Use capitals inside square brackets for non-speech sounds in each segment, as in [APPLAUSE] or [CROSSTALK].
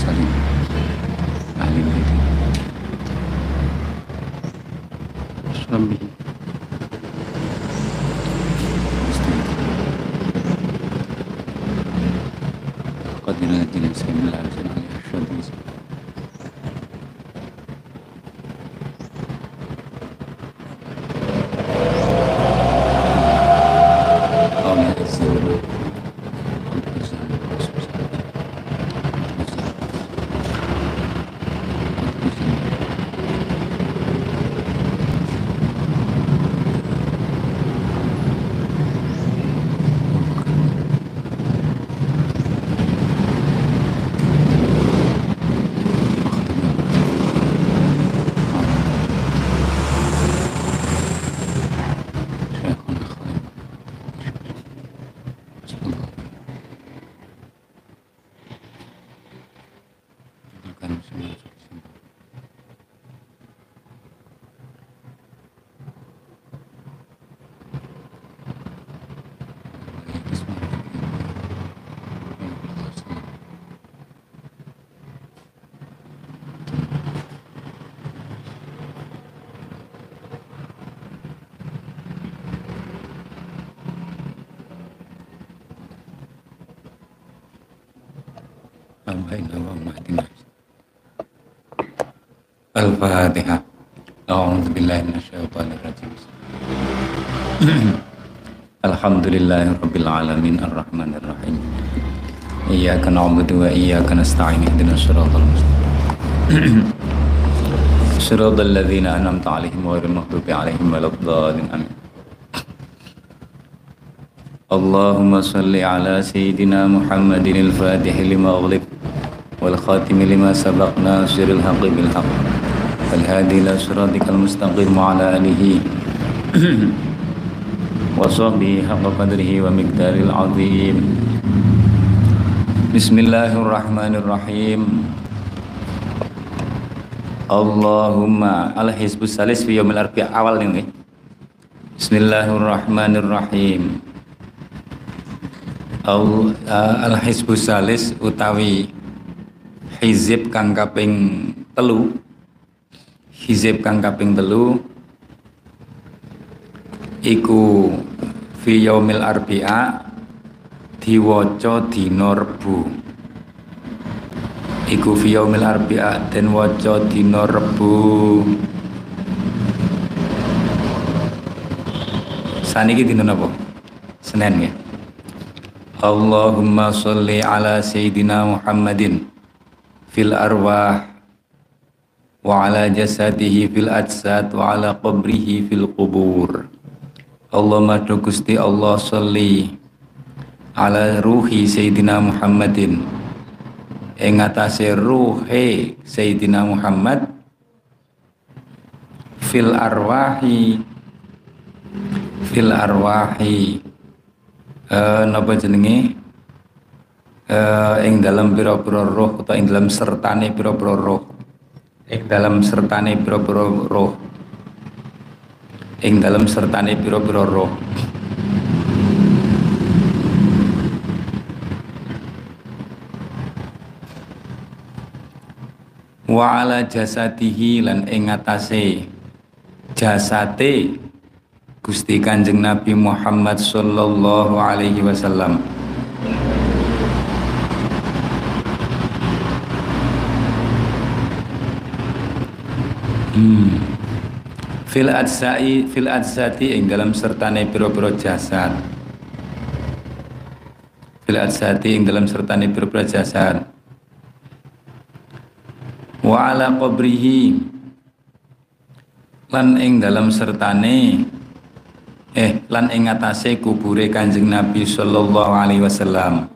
这里。الفاتحة. أعوذ بالله من الشيطان الرجيم. [CLEARS THROAT] الحمد لله رب العالمين الرحمن الرحيم. إياك نعبد وإياك نستعين اهدنا الصراط المستقيم. [CLEARS THROAT] صراط الذين أنعمت عليهم غير المغضوب عليهم ولا الضالين. آمين. اللهم صل على سيدنا محمد الفاتح لما أغلق والخاتم لما سبق ناصر الحق بالحق. والهادي إلى صراطك المستقيم وعلى آله [CLEARS THROAT] وصحبه حق قدره ومقدار العظيم بسم الله الرحمن الرحيم Allahumma al hizbus salis fi yaumil arbi'a awal nih Bismillahirrahmanirrahim Al, al hizbus salis utawi hizib kang kaping telu hizib kang kaping telu iku fi yaumil arbi'a diwaca dina Rebu iku fi yaumil arbi'a den waca dina Rebu saniki dina napa? Senin ya Allahumma sholli ala sayyidina Muhammadin fil arwah wa ala jasadihi fil ajsad wa ala qabrihi fil qubur. Allahumma do Gusti Allah sholli ala ruhi sayyidina Muhammadin. Ing atase ruhe sayyidina Muhammad fil arwahi fil arwahi. Eh napa jenenge? Eh ing dalam pira-pira roh atau ing dalam sertane pira-pira roh ing dalam sertane pira-pira roh ing dalam sertane pira-pira roh wa ala jasadihi lan ing atase jasate Gusti Kanjeng Nabi Muhammad sallallahu alaihi wasallam Hmm. Fil adzai fil adzati ing dalam sertane pira-pira jasad. Fil adzati ing dalam sertane pira-pira jasad. Wa ala qabrihi lan ing dalam sertane eh lan ing atase kubure Kanjeng Nabi sallallahu alaihi wasallam.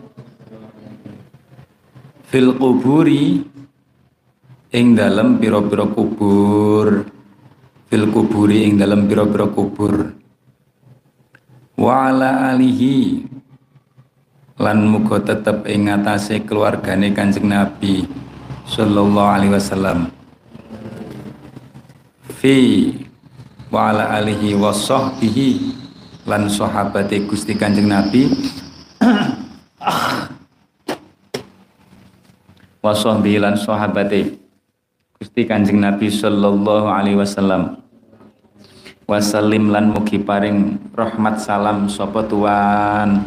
Fil kuburi ing dalam pira-pira kubur. Fil kuburi ing dalam pira-pira kubur. Wa ala alihi. Lan muga tetep ing atase keluargane Kanjeng Nabi sallallahu alaihi wasallam. Fi wa alihi wa lan sahabate Gusti Kanjeng Nabi. [COUGHS] Wa sahbihi lan sahabate Gusti Kanjeng Nabi sallallahu alaihi wasallam. Wasallim lan mugi paring rahmat salam sapa tuan.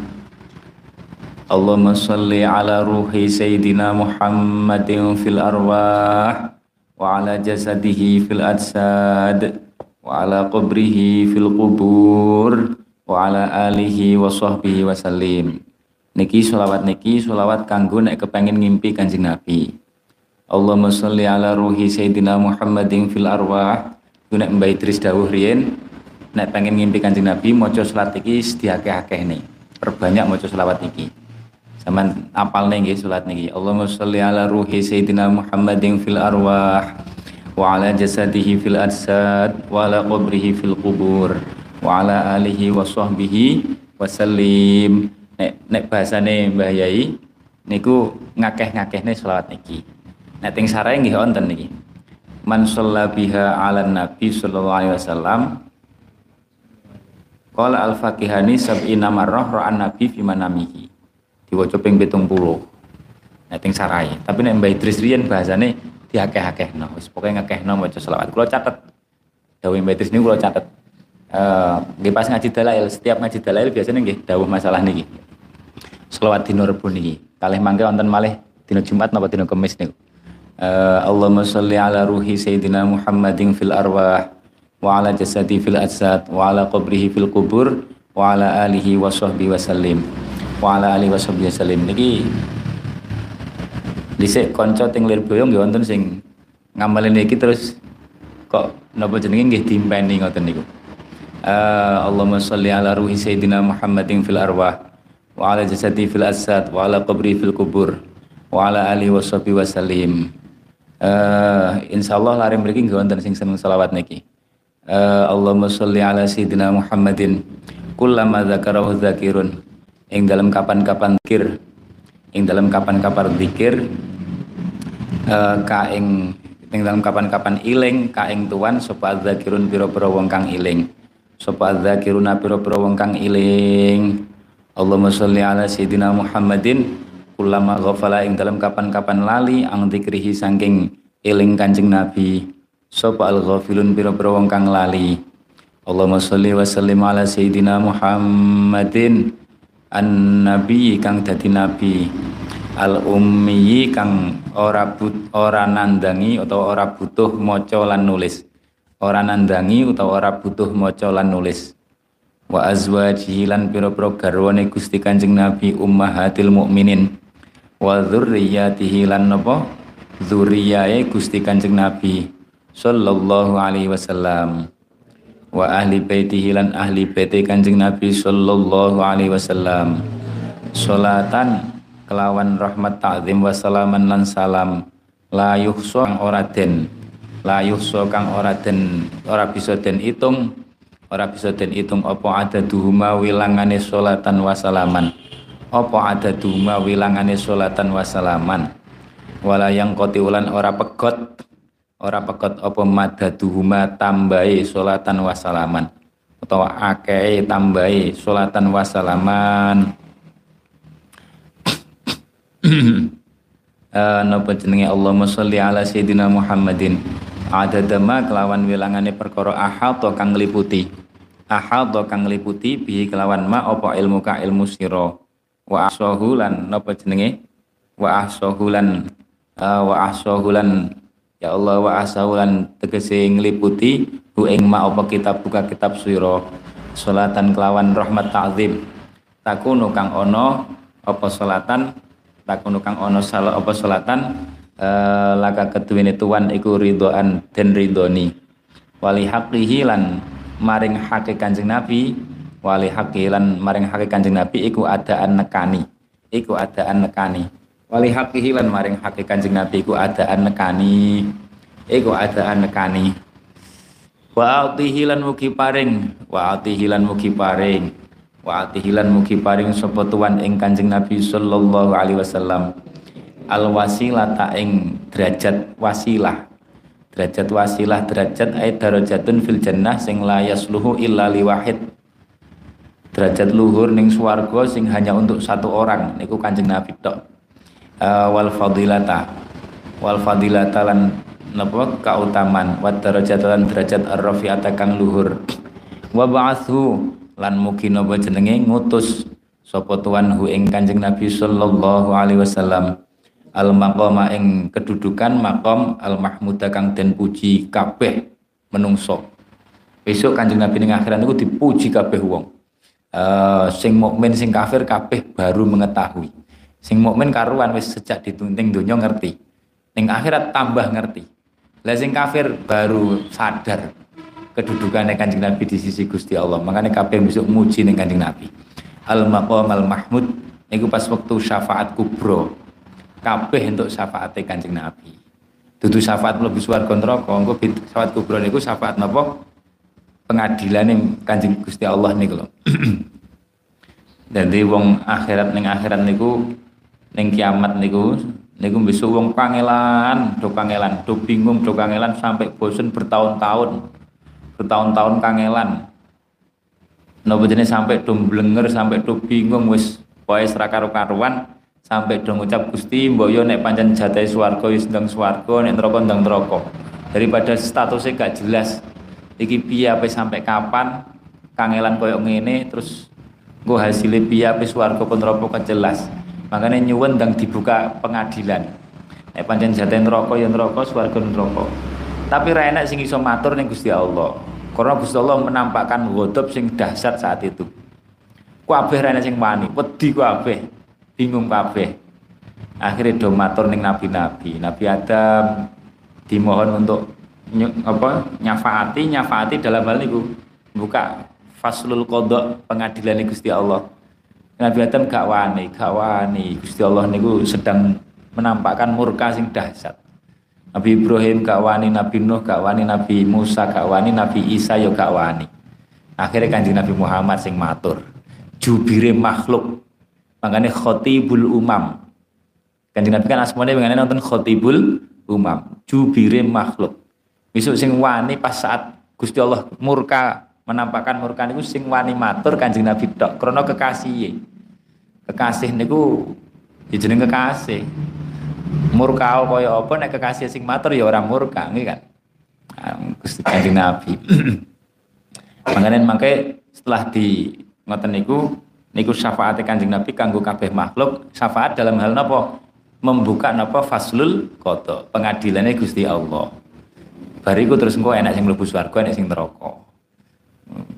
Allahumma sholli ala ruhi sayyidina Muhammadin fil arwah wa ala jasadihi fil adsad wa ala qabrihi fil qubur wa ala alihi wa sahbihi wasallim niki sholawat niki sholawat kanggo nek kepengin ngimpi Kanjeng Nabi Allahumma sholli ala ruhi Sayyidina Muhammadin fil arwah. Itu nek Mbak Idris dawuh riyen nek pengen ngimpi Kanjeng Nabi maca salat iki diakeh nih perbanyak maca selawat iki. Saman apal nih salat niki? Allahumma sholli ala ruhi Sayyidina Muhammadin fil arwah wa ala jasadihi fil adsad wa ala qabrihi fil qubur wa ala alihi wa sahbihi wasallim. Nek nek bahasane Mbah Yai niku ngakeh-ngakehne selawat niki Nah ting sarai nggih wonten niki. Man biha ala Nabi sallallahu alaihi wasallam Qala al-faqihani sab'ina marrah ra'an Nabi fi manamihi. Diwaca ping 70. Nah ting sarai. Tapi nek Mbah Idris riyen bahasane diakeh-akehno. Wis pokoke ngakehno maca selawat. Kula catet. Dawuh Mbah Idris niku catet. Nggih pas ngaji dalail, setiap ngaji dalail biasanya nggih dawuh masalah niki. Selawat dino Rebo niki. Kalih mangke wonten malih dino Jumat napa dino Kamis niku. Uh, Allahumma salli ala ruhi Sayyidina Muhammadin fil arwah wa ala jasadi fil ajsad wa ala qabrihi fil kubur wa ala alihi wa sahbihi wa sallim. Wa ala alihi wa sahbihi wa sallim. Niki dhisik kanca teng Lirboyo nggih wonten sing ngamalin niki terus kok napa jenenge nggih dimpeni ngoten niku. Uh, Allahumma salli ala ruhi Sayyidina Muhammadin fil arwah wa ala jasadi fil ajsad wa ala qabrihi fil kubur wa ala alihi wa sahbihi wa sallim Uh, insyaallah lari mriki nggih wonten sing seneng selawat niki. Uh, Allahumma sholli ala sayyidina Muhammadin kullama dzakarahu dzakirun. Ing dalam kapan-kapan zikir ing dalam kapan-kapan zikir uh, ka ing ing dalam kapan-kapan iling ka ing tuan sapa dzakirun pira-pira wong kang iling? Sapa dzakiruna pira-pira wong kang iling? Allahumma sholli ala sayyidina Muhammadin ulama ghafala ing dalam kapan-kapan lali ang dikrihi saking eling Kanjeng Nabi. Sapa al ghafilun pira-pira kang lali? Allahumma sholli wa sallim ala sayyidina Muhammadin an nabi kang dadi nabi. Al ummi kang ora but ora nandangi utawa ora butuh maca lan nulis. Ora nandangi utawa ora butuh maca lan nulis. Wa azwajihi lan pira-pira garwane Gusti Kanjeng Nabi ummahatil mukminin wa dzurriyyatihi lan napa dzurriyae Gusti Kanjeng Nabi sallallahu alaihi wasallam. Wa ahli baitihi lan ahli baiti Kanjeng Nabi sallallahu alaihi wasallam. Salatan kelawan rahmat ta'zim wa salaman lan salam. La yuhsa kang ora den. La yuhsa kang ora den. Ora bisa den itung ora bisa den itung apa ada duhuma wilangane salatan wa salaman apa ada duma wilangane sholatan wasalaman wala yang koti ulan ora pegot. Ora pegot apa madaduhuma tambahi sholatan wasalaman atau akei tambahi sholatan wasalaman uh, [COUGHS] napa jenenge? Allahumma sholli ala sayyidina Muhammadin. Ada dama kelawan wilangane perkara ahad kang ngliputi ahad kang ngliputi bi kelawan ma apa ilmu ka ilmu sira wa ahsahulan napa jenenge? Wa ahsahulan uh, wa ahsahulan ya Allah wa ahsahulan tegese ngliputi hu ing ma apa kitab buka kitab sira salatan kelawan rahmat ta'zim. Takunu kang ono apa salatan takunu kang ono sala apa salatan uh, laka keduwene tuan iku ridhoan den ridhoni. Wali haqqihi lan maring hake Kanjeng Nabi wali hakilan maring haki kanjeng Nabi iku adaan nekani. Iku adaan nekani. Wali hakihi lan maring haki kanjeng Nabi iku adaan nekani. Iku adaan nekani. Wa atihi mugi paring. Wa atihi mugi paring. Wa atihi mugi paring sapa tuan ing kanjeng Nabi sallallahu alaihi wasallam. Al wasilah ta ing derajat wasilah. Derajat wasilah derajat ay darajatun fil jannah sing la yasluhu illa liwahid derajat luhur ning swarga sing hanya untuk satu orang niku Kanjeng Nabi tok. Uh, wal fadilata. Wal fadilata lan napa kautaman. Wa derajat lan derajat ar-rafi'ata kang luhur. Wa ba'athu lan mugi napa jenenge ngutus sapa tuan hu ing Kanjeng Nabi sallallahu alaihi wasallam. Al maqama ing kedudukan makom al mahmuda kang den puji kabeh menungso. Besok Kanjeng Nabi ning akhirat niku dipuji kabeh wong uh, sing mukmin sing kafir kabeh baru mengetahui sing mukmin karuan wis sejak ditunting dunia ngerti ning akhirat tambah ngerti lah sing kafir baru sadar kedudukannya kanjeng Nabi di sisi Gusti Allah. Makanya kabeh besok muji ning kanjeng Nabi. Al maqam al mahmud niku pas waktu syafaat kubro. Kabeh untuk syafaat kanjeng Nabi. Dudu syafaat mlebu swarga neraka, engko syafaat kubro niku syafaat napa? Pengadilan yang kanjeng Gusti Allah niku lho. [CLEARS THROAT] Jadi wong akhirat ning akhirat niku ning kiamat niku niku besok wong kangelan, do kangelan, do bingung, do kangelan sampai bosen bertahun-tahun bertahun-tahun kangelan nopo jenis sampai do blenger sampai do bingung wis pokoke ora karo-karuan sampai do ngucap Gusti mbok yo nek pancen jatahe swarga wis ndang swarga nek neraka ndang neraka daripada statusnya gak jelas iki piye apa sampai kapan kangelan koyo ngene terus gue hasilnya piye apa swarga pun neraka jelas makanya nyuwun ndang dibuka pengadilan nek pancen jatahe neraka ya neraka swarga neraka tapi ra enak sing iso matur ning Gusti Allah. Karena Gusti Allah menampakkan ghadab sing dahsyat saat itu. Kabeh ra enak sing wani, wedi kabeh, bingung kabeh. Akhirnya do matur ning nabi-nabi. Nabi Adam dimohon untuk apa nyafaati nyafaati dalam hal niku buka faslul kodok pengadilan Gusti Allah. Nabi Adam gak wani, gak wani. Gusti Allah niku sedang menampakkan murka sing dahsyat. Nabi Ibrahim gak wani, Nabi Nuh gak wani, Nabi Musa gak wani, Nabi Isa yo gak wani. Akhirnya kanjeng Nabi Muhammad sing matur. Jubire makhluk. Makanya khotibul umam. Kanjeng Nabi kan asmane mengenai nonton khotibul umam. Jubire makhluk. Besok sing wani pas saat Gusti Allah murka menampakkan murka niku sing wani matur kanjeng Nabi tok. Krana kekasih. Kekasih niku ya jeneng kekasih. Murka kaya apa nek kekasih sing matur ya orang murka nggih kan? Ah, Gusti Kanjeng Nabi. [CLEARS THROAT] Makanya mangke setelah di ngoten niku niku syafaat Kanjeng Nabi kanggo kabeh makhluk. Syafaat dalam hal napa? Membuka napa faslul qada pengadilannya Gusti Allah bariku terus engko enak sing mlebu swarga enak sing neraka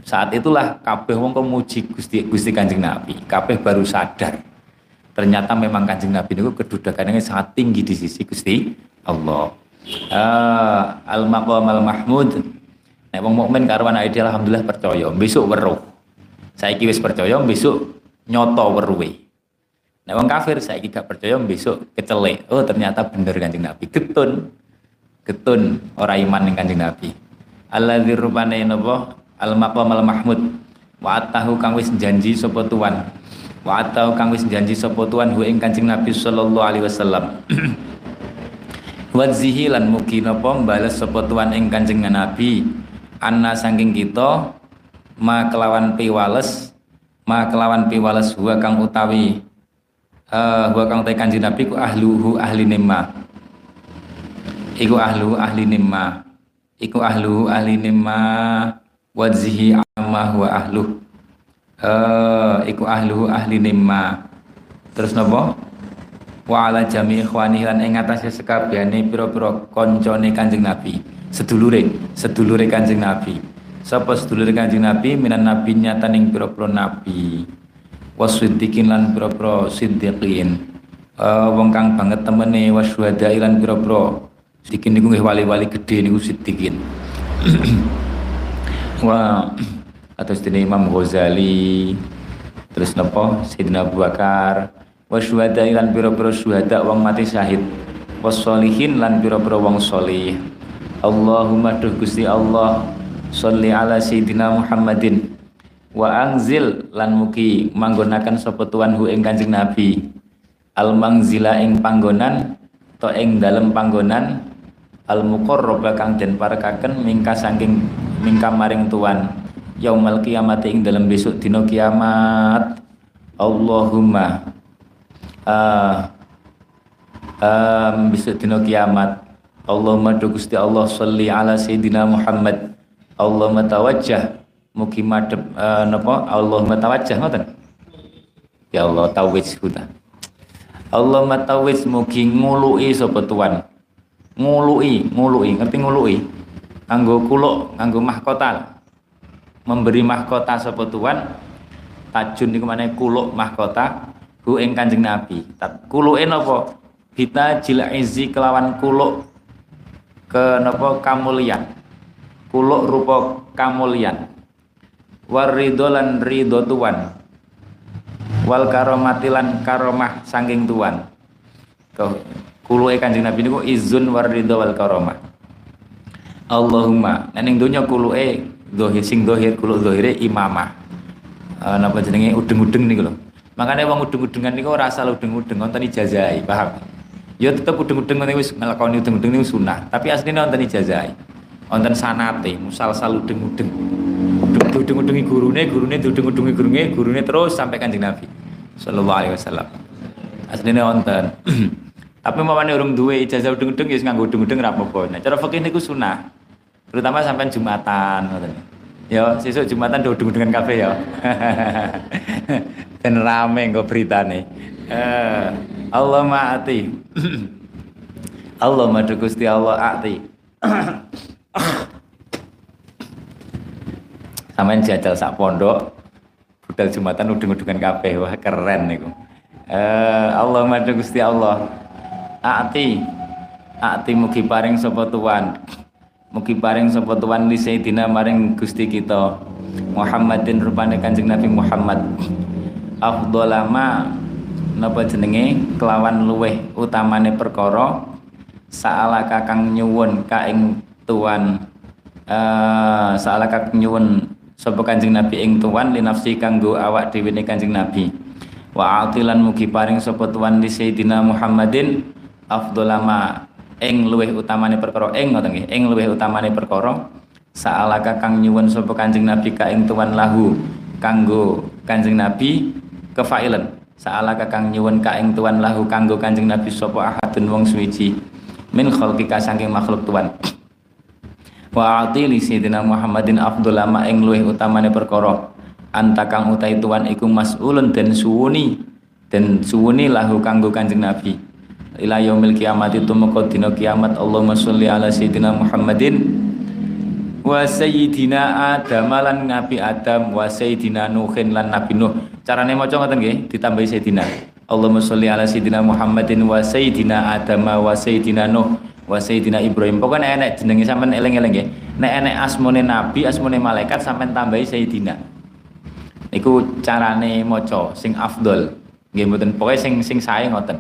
saat itulah kabeh wong muji Gusti Gusti Kanjeng Nabi kabeh baru sadar ternyata memang kanjeng Nabi itu kedudukannya sangat tinggi di sisi Gusti Allah. Uh, al maqam al mahmud. Nek wong mukmin karo anak dia alhamdulillah percaya, besok weruh. Saiki wis percaya, besok nyoto weruhe. Nek wong kafir saiki gak percaya, besok kecelek. Oh ternyata bener kanjeng Nabi. Getun. Getun ora iman ning kanjeng Nabi. Alladzi rupane napa? Al maqam al mahmud. Wa atahu kang wis janji sapa tuan wa atau kang wis janji sapa tuan hu ing Kanjeng Nabi sallallahu alaihi wasallam [CLEARS THROAT] wadzihi lan mugi napa bales sapa tuan ing Kanjeng Nabi anna saking kita ma kelawan piwales ma kelawan piwales huwa kang utawi uh, huwa kang utawi Kanjeng Nabi ku ahluhu ahli nimma iku ahlu ahli nimma. Iku ahlu ahli nimma. Wadzihi amma huwa ahluh uh, iku ahlu ahli nimma. Terus nopo? Wa ala jami ikhwani lan ing atase sekabehane pira-pira kancane Kanjeng Nabi. Sedulure sedulure Kanjeng Nabi. Sapa sedulure Kanjeng Nabi? Minan nabi nyata ning pira-pira nabi. Wasiddiqin lan pira-pira siddiqin. Uh, wong kang banget temene wasyuhada lan pira-pira siddiqin niku nggih wali-wali gedhe niku siddiqin. [CLEARS THROAT] Wa atau sedina Imam Ghazali terus nopo Sayyidina Abu Bakar wa syuhada lan pira-pira syuhada wong mati syahid. Wasolihin lan pira-pira wong solih Allahumma duh Gusti Allah sholli ala Sayyidina Muhammadin. Wa angzil lan mugi manggonakan sapa tuan hu ing Kanjeng Nabi. Al mangzila ing panggonan to ing dalem panggonan al muqarrab kang den parekaken mingka saking mingka maring tuan. Yaumal kiamat ing dalam besok dino kiamat. Allahumma uh, um, besok dina kiamat. Allahumma do Gusti Allah sholli ala sayyidina Muhammad. Allahumma tawajjah. Mugi madhep uh, napa? Allahumma tawajjah ngoten? Ya Allah tawis Allahumma tawis mugi ngului sapa tuan ngului ngului ngerti ngului? Nganggo kuluk nganggo mahkota memberi mahkota sapa tuan tajun niku maneh kuluk mahkota hu ing Kanjeng Nabi. Kuluke napa? Kita jila izi kelawan kuluk ke napa? Kamulian kuluk rupa kamulian warido lan ridho tuan. Wal karomatilan karomah sangking tuan kuluke kanjeng nabi niku izun warido wal karomah Allahumma. Ning donya kuluke dohir sing dohir kuluk dohire imamah. Uh, napa jenenge? Udeng-udeng niku lho. Makanya wong udeng-udengan niku ora asal udeng-udeng wonten ijazah paham? Ya tetep udeng-udeng ngene wis nglakoni udeng-udeng niku sunah tapi asline wonten ijazah wonten sanate musalsal udeng-udeng. Udeng-udengi gurune gurune udeng-udengi gurune gurune terus sampai kanjeng Nabi sallallahu alaihi wasallam. Asline wonten [CLEARS THROAT] tapi mamane urung duwe ijazah udeng-udeng ya nganggo udeng-udeng ra apa-apa. Nah cara fikih niku sunah. Terutama sampai Jumatan ya sesuk Jumatan do udeng-udengan kafe ya. [LAUGHS] Ben rame engko beritane. Eh Allah ma'ati [CLEARS THROAT] Allah madu Gusti Allah ati. [CLEARS THROAT] Sampeyan jajal sak pondok budal Jumatan udeng-udengan kabeh. Wah keren niku. Eh Allah madu Gusti Allah. Ati ati mugi paring sapa tuan. Mugi paring sapa tuan li Sayyidina maring Gusti kita. Muhammadin rupane Kanjeng Nabi Muhammad. Afdolama napa jenenge kelawan luweh utamane perkara saala kakang nyuwun ka ing tuan uh, saala kakang nyuwun sapa Kanjeng Nabi ing tuan li nafsi kanggo awak dhewe Kanjeng Nabi wa atilan mugi paring sapa tuan li Sayyidina Muhammadin afdolama ing luweh utamane perkara ing ngoten nggih ing luweh utamane perkara saala kakang nyuwun sapa Kanjeng Nabi ka ing tuan lahu kanggo Kanjeng Nabi kefailan Saala kakang nyuwun ka ing tuan lahu kanggo Kanjeng Nabi sapa ahadun wong suwiji min khalqika saking makhluk tuan. [CLEARS THROAT] Wa ati li Muhammadin afdhal ma ing luwih utamane perkara anta kang utai tuan iku mas'ulun dan suwuni dan suwuni lahu kanggo Kanjeng Nabi. Ila yaumil kiamat itu mengko dina kiamat Allahumma sholli ala sayyidina Muhammadin wa sayyidina Adam lan Nabi Adam wa sayyidina Nuhin lan Nabi Nuh. Carane maca ngoten nggih, ditambahi sayyidina. Allahumma sholli ala sayyidina Muhammadin wa sayyidina Adam wa sayyidina Nuh wa sayyidina Ibrahim. Pokoknya enek jenenge sampean eling-eling nggih. Nek enek asmone nabi, asmone malaikat sampean tambahi sayyidina. Niku carane maca sing afdol. Nggih mboten pokoke sing sing sae ngoten.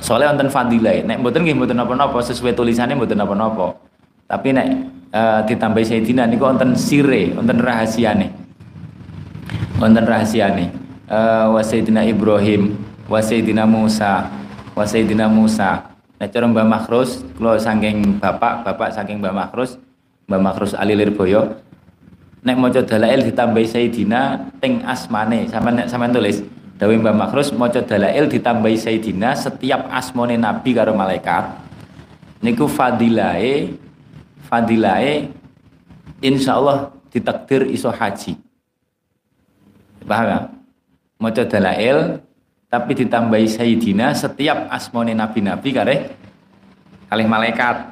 Soalnya wonten fadilah. Nek mboten nggih mboten napa-napa sesuai tulisannya mboten napa-napa. Tapi nek uh, ditambahi Sayyidina niku wonten sire, wonten rahasiane. Wonten rahasiane. Uh, wa Sayyidina Ibrahim, wa Musa, wa Musa. Nek cara Mbah Makhrus, kula saking bapak, bapak saking Mbah Makhrus, Mbah Makhrus Ali Lirboyo. Nek maca dalail ditambahi Sayyidina ting asmane, sampean nek sampean tulis Dawi Mbah Makhrus maca dalail ditambahi Sayyidina setiap asmone nabi karo malaikat. Niku fadilae fadilae insya Allah ditakdir iso haji. Paham ya? Maca dalail tapi ditambahi Sayyidina setiap asmone nabi-nabi kare kalih malaikat.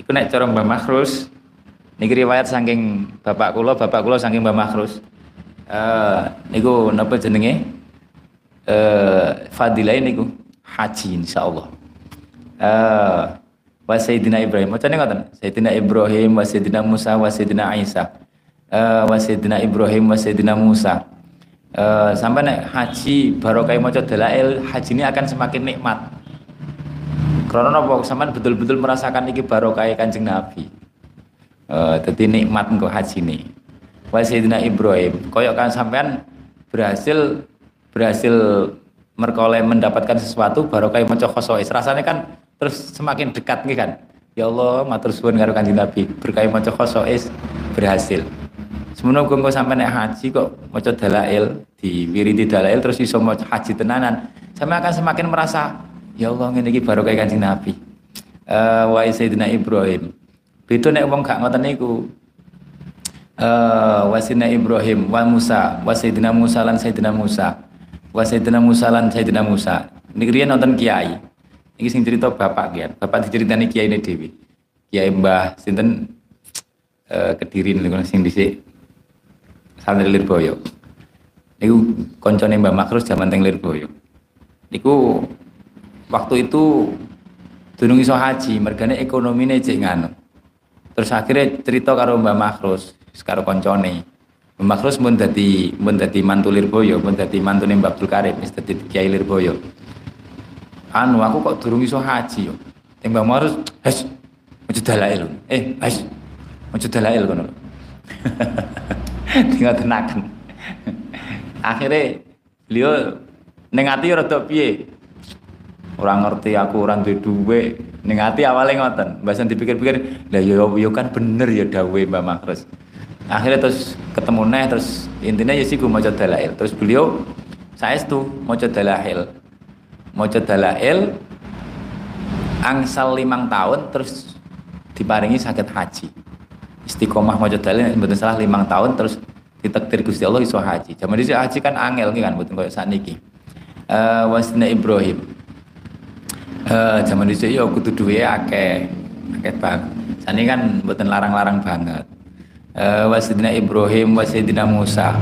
Iku nek cara Mbah Makhrus niki riwayat saking bapak kula bapak kula saking Mbah Makhrus uh, niku napa jenenge? Uh, fadilah niku. Haji insyaallah. Uh, wa sayyidina Ibrahim. Macane ngoten? Sayyidina Ibrahim wa sayyidina Musa wa sayyidina Isa. Ibrahim wa sayyidina Musa. Uh, sampai nek haji barokah maca dalail haji ini akan semakin nikmat. Karena napa? Sampean betul-betul merasakan iki barokah Kanjeng Nabi. Uh, dadi nikmat engko haji ini wa Sayyidina Ibrahim koyok kan sampean berhasil berhasil merkoleh mendapatkan sesuatu baru kayak maca khosois rasanya kan terus semakin dekat nih kan ya Allah matur suwun karo kanjeng Nabi berkait maca khosois berhasil semono kok sampai naik haji kok maca dalail di wiridi dalail terus iso haji tenanan sama akan semakin merasa Ya Allah ngene iki barokah Kanjeng Nabi. Eh uh, wa Sayyidina Ibrahim. Beda nek wong gak ngoten niku. Eh uh, wa Sayyidina Ibrahim wa Musa, wa Sayyidina Musa lan Sayyidina Musa. Wa Sayyidina Musa lan Sayyidina Musa. Niki riyen nonton kiai. Iki sing cerita bapak kiai. Bapak diceritani kiai ini dewi. Kiai Mbah sinten eh uh, Kediri niku sing dhisik santri Lirboyo. Niku koncone Mbah Makrus zaman teng Lirboyo. Niku waktu itu durung iso haji, mergane ekonomine cek nganu. Terus akhirnya cerita karo Mbak Makros, karo koncone. Mbak Makros mun dadi mun dadi mantu Lirboyo, mun dadi mantune Mbak Abdul Karim, wis Kiai Lirboyo. Anu aku kok durung iso haji yo. Teng Mbak Makros, "Hes, ojo dalail." Eh, "Hes, ojo dalail kono." Tinggal [LAUGHS] tenakan. Akhirnya beliau ning ati rada piye? orang ngerti aku orang duwe duwe ning ati awale ngoten dipikir-pikir lah ya ya kan bener ya dawe Mbak Makres akhirnya terus ketemu neh terus intinya ya sih gue maca dalail. Terus beliau saya itu maca dalail. Maca dalail angsal limang tahun terus diparingi sakit haji. Istiqomah maca dalail betul salah limang tahun terus ditakdir Gusti Allah iso haji. Zaman dhisik haji kan angel kan mboten koyo sakniki. Uh, wasna Ibrahim. Uh, zaman itu ya kudu duwe akeh akeh bang. Sani kan mboten larang-larang banget uh, wasidina Ibrahim wasidina Musa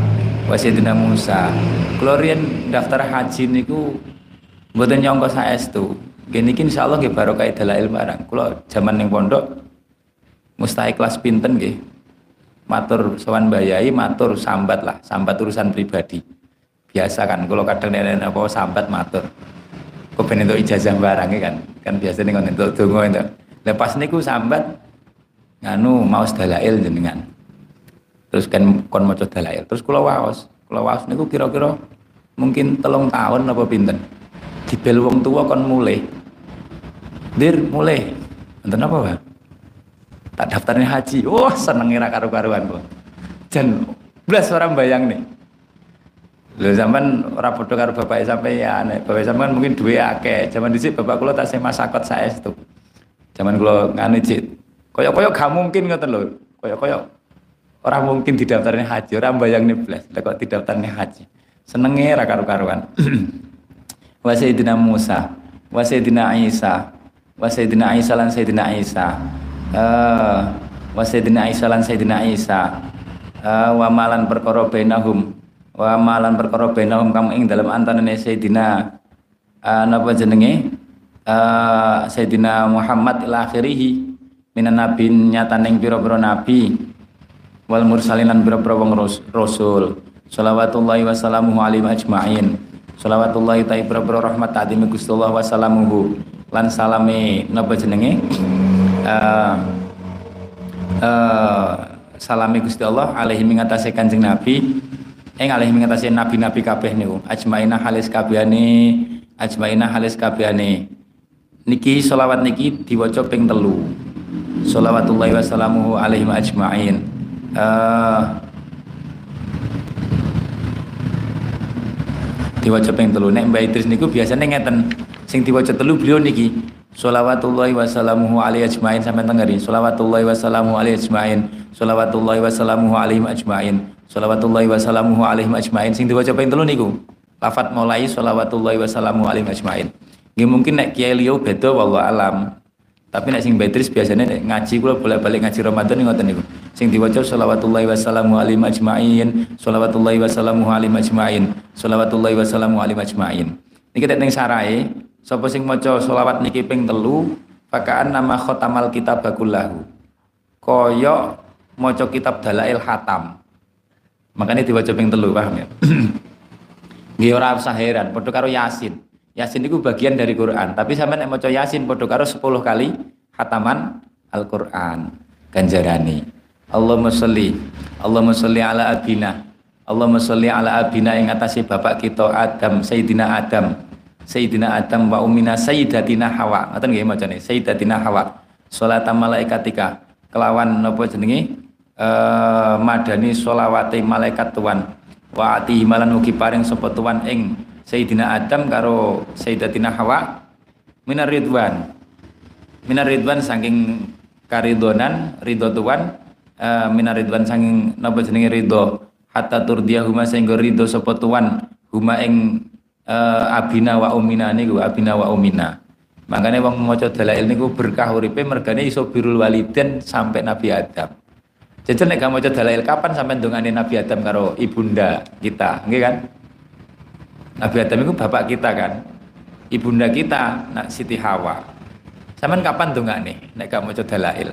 wasidina Musa. Klorien daftar haji niku mboten nyongko saestu. Gini kini insyaallah nggih barokah dalail barang kula zaman ning pondok mustai kelas pinten nggih? Matur sowan bayai matur sambat lah sambat urusan pribadi. Biasa kan kalau kadang nenek apa sambat matur. Kepen itu ijazah barangnya kan? Kan biasanya ngono entuk donga itu lepas niku sambat nganu mau dalail jenengan terus kan kon maca dalail terus kula waos kula waos niku kira-kira mungkin telung tahun apa pinten dibel wong tua kon mulai dir mulai enten apa Pak tak daftarnya haji wah oh, seneng ra karu-karuan kok jan blas orang bayang nih Lho zaman ora padha bapak sampeyan. Bapak sampean mungkin duwe akeh. Zaman dhisik bapak kula tasih masakot saestu. Zaman kula ngene. Kaya-kaya gak mungkin ngoten lho. Kaya-kaya ora mungkin didaftarnya haji, ora mbayangne blas. Lah kok didaftarnya haji. Senenge ra karo-karuan. [CLEARS THROAT] wa sayyidina Musa, wa sayyidina Isa, wa sayyidina Isa lan sayyidina Isa. Eh, wa sayyidina Isa lan sayyidina Isa. Uh, wa malan perkara bainahum wa malan perkara bainahum kang ing dalam antarane Sayyidina uh, napa jenenge uh, Sayyidina Muhammad ila akhirih minan nabi nyataning pira-pira nabi wal mursalin lan pira-pira wong rasul. Salawatullahi wassalamuhu alaihi ajmain. Salawatullahi ta'i pira-pira rahmat ta'dimi Gusti Allah wassalamuhu. Lan salame napa jenenge? Uh, uh, salami Gusti Allah alaihi mengatasi kanjeng Nabi. Ing alih mengatasi nabi-nabi kabeh niku. Ajmaina halis kabehane ajmaina halis kabehane. Niki selawat niki diwaca ping telu. Sholawatullahi wassalamuhu alaihi ajmain uh, diwaca ping telu nek Mbak Idris niku biasanya ngeten sing diwaca telu beliau niki Sholawatullahi wassalamuhu alaihi ajmain sampai tengeri Sholawatullahi wassalamuhu alaihi ajmain Sholawatullahi wassalamuhu alaihi ajmain Salawatullahi wassalamuhu alaihi ajmain sing diwaca ping telu niku. Lafat mulai salawatullahi wassalamuhu alaihi ajmain. Nggih mungkin nek kiai liya beda wallahu alam. Tapi nek sing Beatrice biasanya nek ngaji kula bolak-balik ngaji Ramadan ngoten niku. Sing diwaca salawatullahi wassalamuhu alaihi ajmain, salawatullahi wassalamuhu alaihi ajmain, salawatullahi wassalamuhu alaihi ajmain. Niki tek ning sarae, sapa sing maca selawat niki ping telu, pakaan nama khotamal kitab bakullahu. Koyok maca kitab dalail hatam. Makanya diwaca ping telu paham ya. [CLEARS THROAT] Nggih ora usah Yasin. Yasin itu bagian dari Quran, tapi sampean nek maca Yasin padha karo 10 kali hataman Al-Qur'an ganjarani. Allahumma sholli Allahumma sholli ala abina. Allahumma sholli ala abina ing atase bapak kita Adam, Sayyidina Adam. Sayyidina Adam wa umina Sayyidatina Hawa. Ngoten nggih macane Sayyidatina Hawa. Salat malaikatika kelawan napa jenenge uh, madani solawati malaikat tuan wa ati malan mugi paring sapa tuan ing Sayyidina Adam karo Sayyidatina Hawa minar ridwan. Minar ridwan saking karidonan ridho tuan uh, minar ridwan saking napa jenenge ridho. Hatta turdiya huma sehingga ridho sapa tuan huma ing uh, abina wa umina niku abina wa umina. Makanya wong maca dalail niku berkah uripe mergane iso birul waliden sampai Nabi Adam. Jajan nek maca dalail kapan sampai dongane Nabi Adam karo ibunda kita? Nggih kan Nabi Adam itu bapak kita kan ibunda kita nak Siti Hawa Sampean kapan tuh nggak nih? Nek gak maca dalail.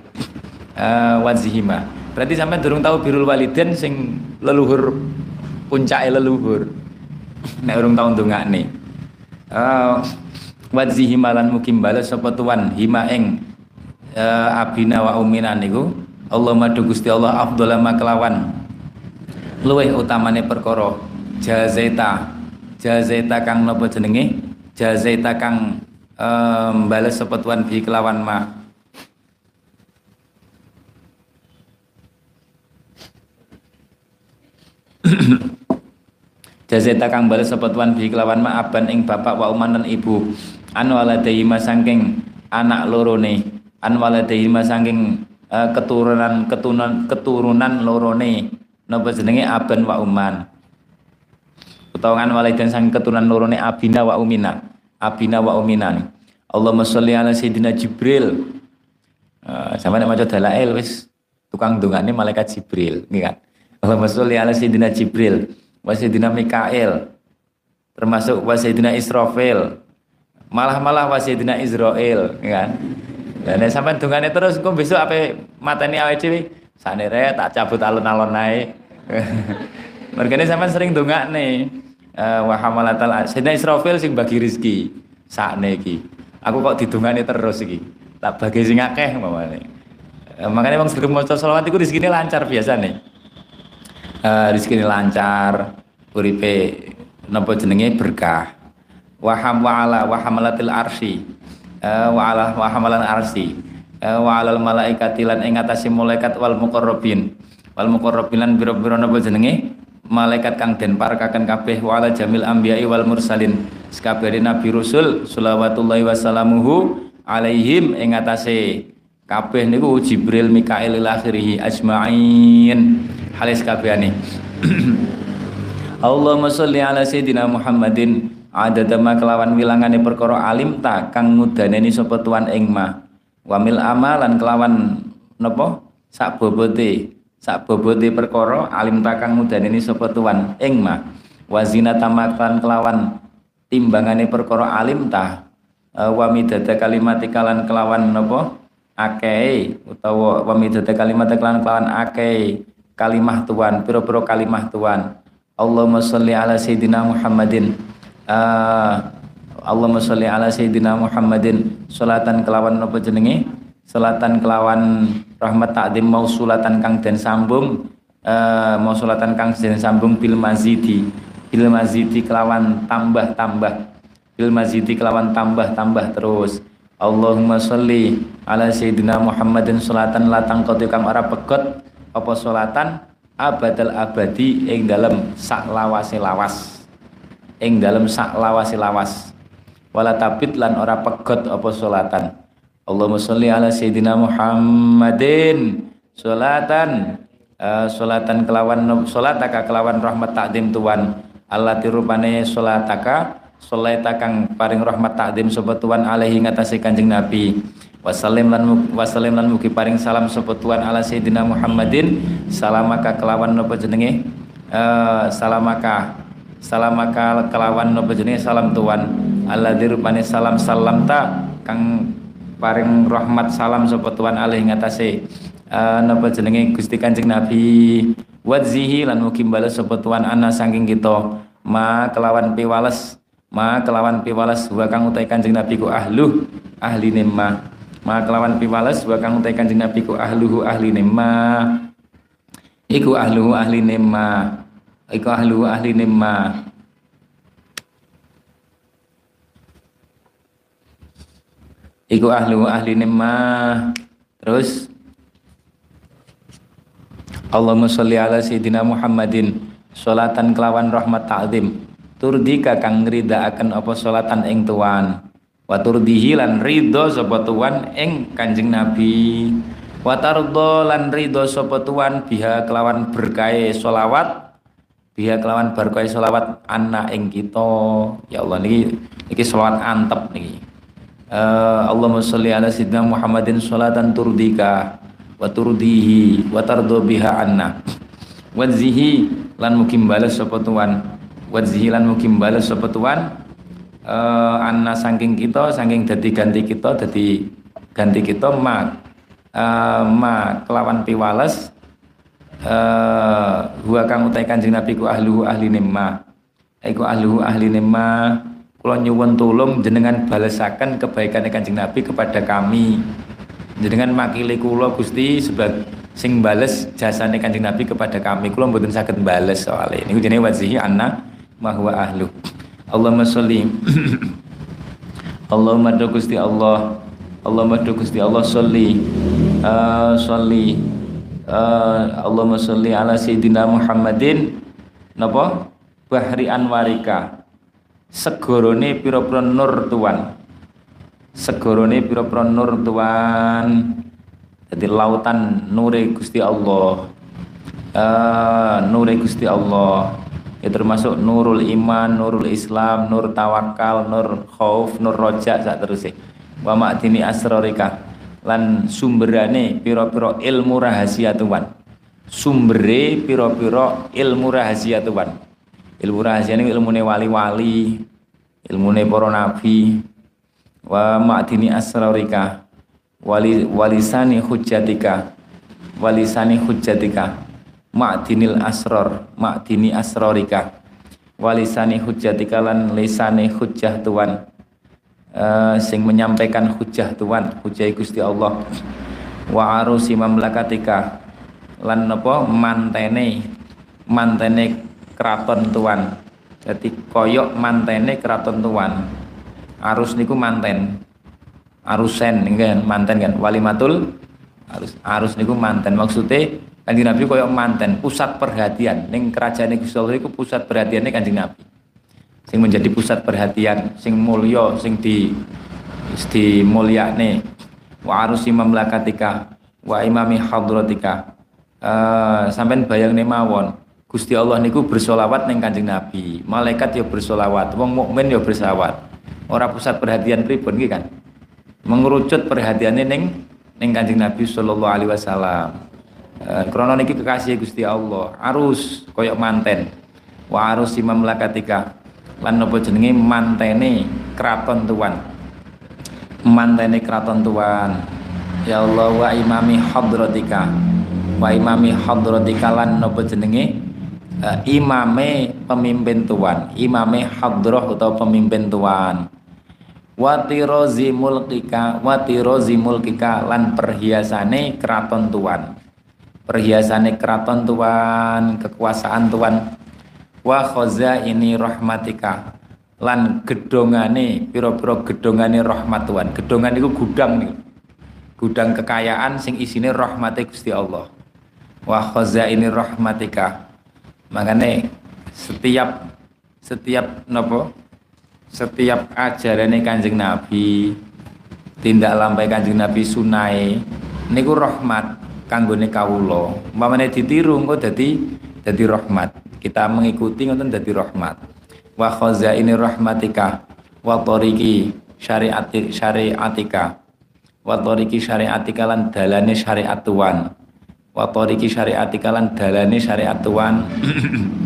Uh, wazihima. Berarti sampean durung tahu birul waliden sing leluhur puncake leluhur. Nek urung tau nggak nih. Uh, wazihima lan mukim balas sapa tuan hima ing uh, abina wa umina niku. Allah madu Gusti Allah afdhala kelawan luweh utamane perkara jazaita jazaita kang napa jenenge? Jazaita kang um, balas sepetuan bi kelawan ma. [COUGHS] Jazeta kang balas sepetuan bi kelawan ma aban ing bapak wa uman ibu. An waladayima sangking anak lorone. An waladayima sangking uh, keturunan keturunan keturunan lorone. Napa jenenge? Aban wa uman utawa an walidan sang keturunan lorone abina wa umina. Abina wa uminan Allahumma sholli ala sayyidina Jibril. Uh, sama nek maca dalail wis. Tukang dongane malaikat Jibril nggih kan? Allahumma sholli ala sayyidina Jibril wa sayyidina Mikail termasuk wa sayyidina Israfil. Malah-malah wa sayyidina Israel kan? Dan nek sampean dongane terus kok besok apa mateni awake dhewe? Sanere tak cabut alun-alun naik [LAUGHS] mergane sampean sering dongane uh, wa hamalatal Sayyidina Israfil sing bagi rezeki sakne iki. Aku kok didungani terus iki. Tak bagi sing akeh mamane. Uh, makanya bang sering maca selawat iku rezekine lancar biasa nih. Uh, rezekine lancar, uripe napa jenenge berkah. Waham wa ala arsy. Uh, wa ala arsy. Uh, wa alal malaikati lan ing malaikat wal muqarrabin. Wal muqarrabin lan biro-biro napa jenenge? Malaikat kang den parakaken kabeh wala jamil anbiya'i wal mursalin. Sekabehane nabi rasul shalawatullahi wassalamuhu alaihim ing atase. Kabeh niku Jibril Mikail akhirih ajmain. Halis kabehane. [CLEARS THROAT] Allahumma sholli ala sayyidina Muhammadin. Adadama kelawan wilangane perkara alim ta kang ngudaneni sapa tuan ing ma. Wamil amalan kelawan napa? Sak bobote sak bobote perkara alim takang mudaneni sapa tuan? Ing ma wazina tamakan kelawan timbangane perkara alim ta uh, wa midada kalimat kalan kelawan napa? Akeh utawa wa midada kalimat kelawan kelawan akeh kalimah tuan pira-pira kalimah tuan. Allahumma sholli ala sayyidina Muhammadin. Uh, Allahumma sholli ala sayyidina Muhammadin. Salatan kelawan napa jenenge? Salatan kelawan rahmat takdim sulatan kang den sambung uh, sulatan kang den sambung bil mazidi. Bil mazidi kelawan tambah-tambah. Bil mazidi kelawan tambah-tambah terus. Allahumma sholli ala sayyidina Muhammadin salatan latang kote kang ora pegot. Apa salatan abadal abadi ing dalam sak lawase lawas. Ing dalam sak lawase lawas. Wala tabit lan ora pegot apa salatan Allahumma sholli ala sayyidina Muhammadin. Salatan uh, salatan kelawan salataka kelawan rahmat takdim tuan. Allah tirupane salataka salataka kang paring rahmat takdim sapa tuan alaihi ngatasi Kanjeng Nabi. Wasallim lan wasallim lan mugi paring salam sapa tuan ala sayyidina Muhammadin. Salamaka kelawan napa jenenge? Uh, salamaka salamaka kelawan napa jenenge? Salam tuan. Allah dirupane salam salam ta kang paring rahmat salam sapa tuan alih ngatasé uh, napa jenenge? Gusti Kanjeng Nabi. Wadzihi lan mugi bales sapa tuan ana saking kita. Ma kelawan piwales ma kelawan piwales wa kang utai Kanjeng Nabi ku ahlu ahli ma. Ma kelawan piwales wa kang utai Kanjeng Nabi ku ahluhu ahli ma. Iku ahluhu ahli ma. Iku ahluhu ahli ma iku ahlu ahli nimah terus? Allahumma sholli ala sayyidina Muhammadin. Sholatan kelawan rahmat ta'zim. Turdika kang akan apa sholatan ing tuan. Wa turdihi lan ridho sapa tuan ing Kanjeng Nabi. Wa tardo lan ridho sapa tuan biha kelawan berkahe solawat biha kelawan berkahe solawat anak ing kita. Ya Allah niki niki selawat antep niki uh, Allahumma sholli ala sayyidina Muhammadin sholatan turdika wa turdihi wa tardo biha anna. Wadzihi lan mukim balas sapa tuan wadzihi lan mukim balas sapa tuan uh, anna saking kita saking dadi ganti kita dadi ganti kita ma uh, ma kelawan piwales uh, huwa kang utai kanjeng Nabi ku ahlu ahli nema iku ahlu ahli nema kula nyuwun tulung jenengan balasaken kebaikan kanjeng Nabi kepada kami. Jenengan makili kula Gusti sebagai sing bales jasane kanjeng Nabi kepada kami. Kula mboten saged bales soalnya ini. Jenenge wazihi anna mahwa ahlu. Allahumma sholli. [CLEARS THROAT] Allahumma do Gusti Allah. Allahumma do Gusti Allah sholli. Uh, sholli. Uh, Allahumma sholli ala sayyidina Muhammadin. Napa? Bahri anwarika segorone pira-pira nur tuan. Segorone pira-pira nur tuan. Jadi lautan nure Gusti Allah. Uh, nure Gusti Allah. Ya termasuk nurul iman, nurul islam, nur tawakal, nur khauf, nur roja sak terus wa ma'dini asrarika lan sumberane pira-pira ilmu rahasia Tuhan sumbere pira-pira ilmu rahasia Tuhan ilmu rahasia ini ilmune wali-wali ilmune para nabi. Wa ma'dini asrarika wali walisani hujjatika walisani hujjatika. Ma'dinil asror ma'dini asrorika walisani hujjatika lan lisane hujjah Tuhan uh, sing menyampaikan hujjah Tuhan hujjah Gusti Allah. Wa arusi mamlakatika. Lan napa mantene mantene keraton Tuhan jadi koyok mantene keraton Tuhan arus niku manten arusen kan manten kan walimatul arus arus niku manten maksudnya Kanjeng Nabi koyok manten, pusat perhatian. Ning kerajaan Gusti Allah iku pusat perhatiannya Kanjeng Nabi. Sing menjadi pusat perhatian, sing mulya, sing di di mulyane wa arusi mamlakatika wa imami hadratika. Uh, sampean bayangne mawon. Gusti Allah niku bersolawat ning Kanjeng Nabi. Malaikat ya bersolawat, wong mukmin ya bersolawat. Ora pusat perhatian pripun iki kan? Mengerucut perhatiannya ning ning Kanjeng Nabi sallallahu alaihi wasallam. Eh, krono niki kekasih Gusti Allah arus koyok manten wa arus imam lakatika lan nopo jenenge mantene keraton tuan mantene keraton tuan ya Allah wa imami hadratika wa imami hadratika lan nopo jenenge uh, imame pemimpin tuan imame hadroh atau pemimpin tuan watirozi mulkika watirozi mulkika lan perhiasane keraton tuan perhiasane keraton Tuhan, kekuasaan Tuhan. Wa khoza ini rahmatika lan gedongane pira-pira gedongane rahmat Tuhan. Gedongan itu gudang nih. Gudang kekayaan sing isine rahmate Gusti Allah. Wa khoza ini rahmatika. Makanya setiap setiap nopo setiap ajaran Kanjeng Nabi tindak lampai Kanjeng Nabi sunai niku rahmat kanggone kawula. Umpamane ditiru engko dadi dadi rahmat. Kita mengikuti ngoten dadi rahmat. Wa khazaini rahmatika wa tariqi syariati syariatika wa tariqi syariatika lan dalane syariat Tuhan. Wa tariqi syariatika lan dalane syariat Tuhan.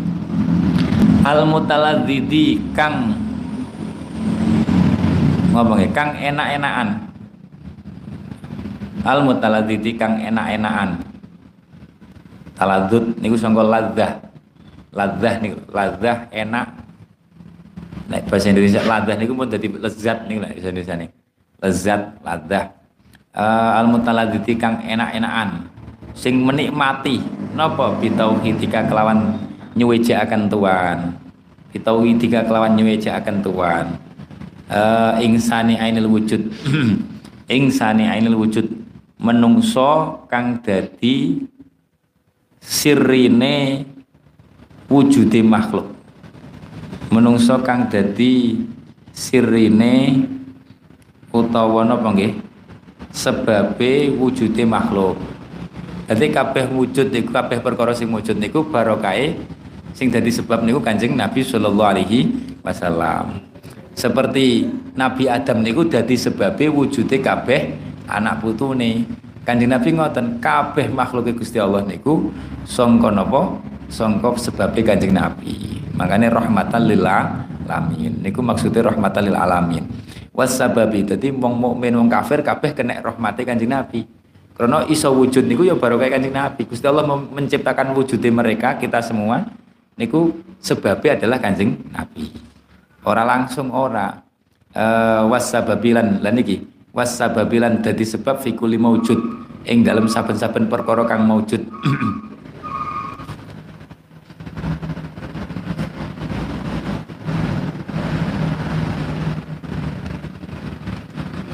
[CLEARS THROAT] Al mutaladzidi kang ngomongnya kang enak-enakan. Al mutaladzidi kang enak-enakan. Taladzud niku sangka ladzah ladzah niku ladzah enak. Nek bahasa Indonesia ladzah niku pun dadi lezat niku nek bahasa Indonesia nih lezat ladzah uh, al mutaladzidi kang enak-enakan sing menikmati. Napa? Bitauhidika kelawan nyuweje akan Tuhan bitauhidika kelawan nyuweje akan Tuhan uh, ingsani ainil wujud. [CLEARS THROAT] Ingsani ainil wujud. Menungso kang dadi sirine wujude makhluk. Menungso kang dadi sirine utawa napa nggih? Sebabe wujude makhluk Jadi kabeh wujud niku kabeh perkara sing wujud niku barokahe sing dadi sebab niku Kanjeng Nabi sallallahu alaihi wasallam. Seperti Nabi Adam niku dadi sebabe wujude kabeh anak putune. Kanjeng Nabi ngoten, kabeh makhluk Gusti Allah niku sangka napa? Sangka sebabe Kanjeng Nabi. Makanya rahmatan lil alamin. Niku maksudnya rahmatan lil alamin. Wasababi dadi wong mukmin wong kafir kabeh kena rahmate Kanjeng Nabi. Karena iso wujud niku ya baru kayak kanjeng Nabi. Gusti Allah menciptakan wujudnya mereka kita semua niku sebabnya adalah kanjeng Nabi. Ora langsung ora. Uh, wasababilan lan niki wasababilan dadi sebab fikuli maujud ing dalam saben-saben perkara kang maujud.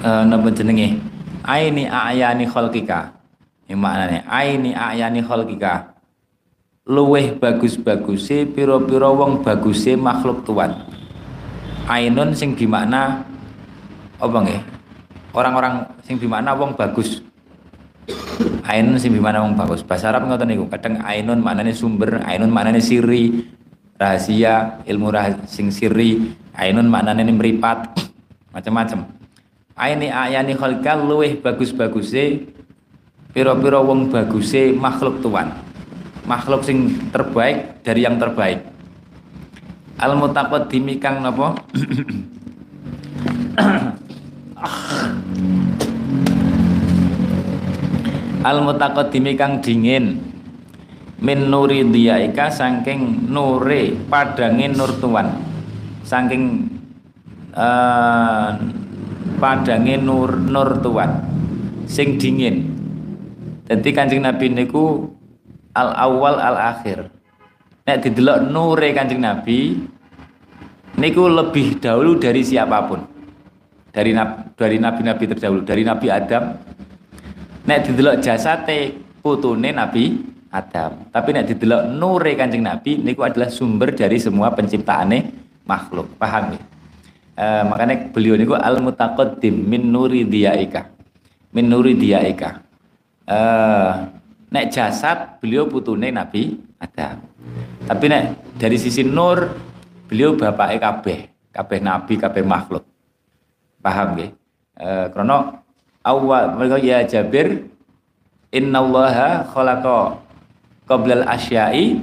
uh, [CLEARS THROAT] napa jenenge? Aini ayani khalqika. Ini maknanya aini ayani khalqika. Luweh bagus-baguse piro-piro wong baguse makhluk tuan. Ainun sing dimakna apa nggih? Orang-orang sing dimakna wong bagus. Ainun sing dimakna wong bagus. Bahasa Arab ngoten niku kadang ainun maknane sumber ainun maknane siri. Rahasia ilmu rahasia sing siri ainun maknane meripat [CLEARS THROAT] macam-macam aini ayani khalqa luweh bagus-baguse pira-pira wong baguse makhluk tuan. Makhluk sing terbaik dari yang terbaik. Al mutaqaddimi kang napa? [COUGHS] Al mutaqaddimi kang dingin. Min nuri diyaika saking nure padange nur tuan. Saking uh, padange nur nur tuan sing dingin. Jadi kancing nabi niku al awal al akhir. Nek didelok nure kancing nabi niku lebih dahulu dari siapa pun. Dari dari nabi-nabi terdahulu dari nabi Adam. Nek didelok jasate putune nabi Adam. Tapi nek didelok nure kancing nabi niku adalah sumber dari semua penciptaane makhluk. Paham ya uh, makanya beliau niku al mutaqaddim min nuri diyaika. Min nuri diyaika. Uh, nek jasad beliau putune Nabi Adam. Tapi nek dari sisi nur beliau bapak kabeh kabeh nabi kabeh makhluk. Paham nggih? Uh, karena awal mereka ya Jabir innallaha khalaqa qablal asya'i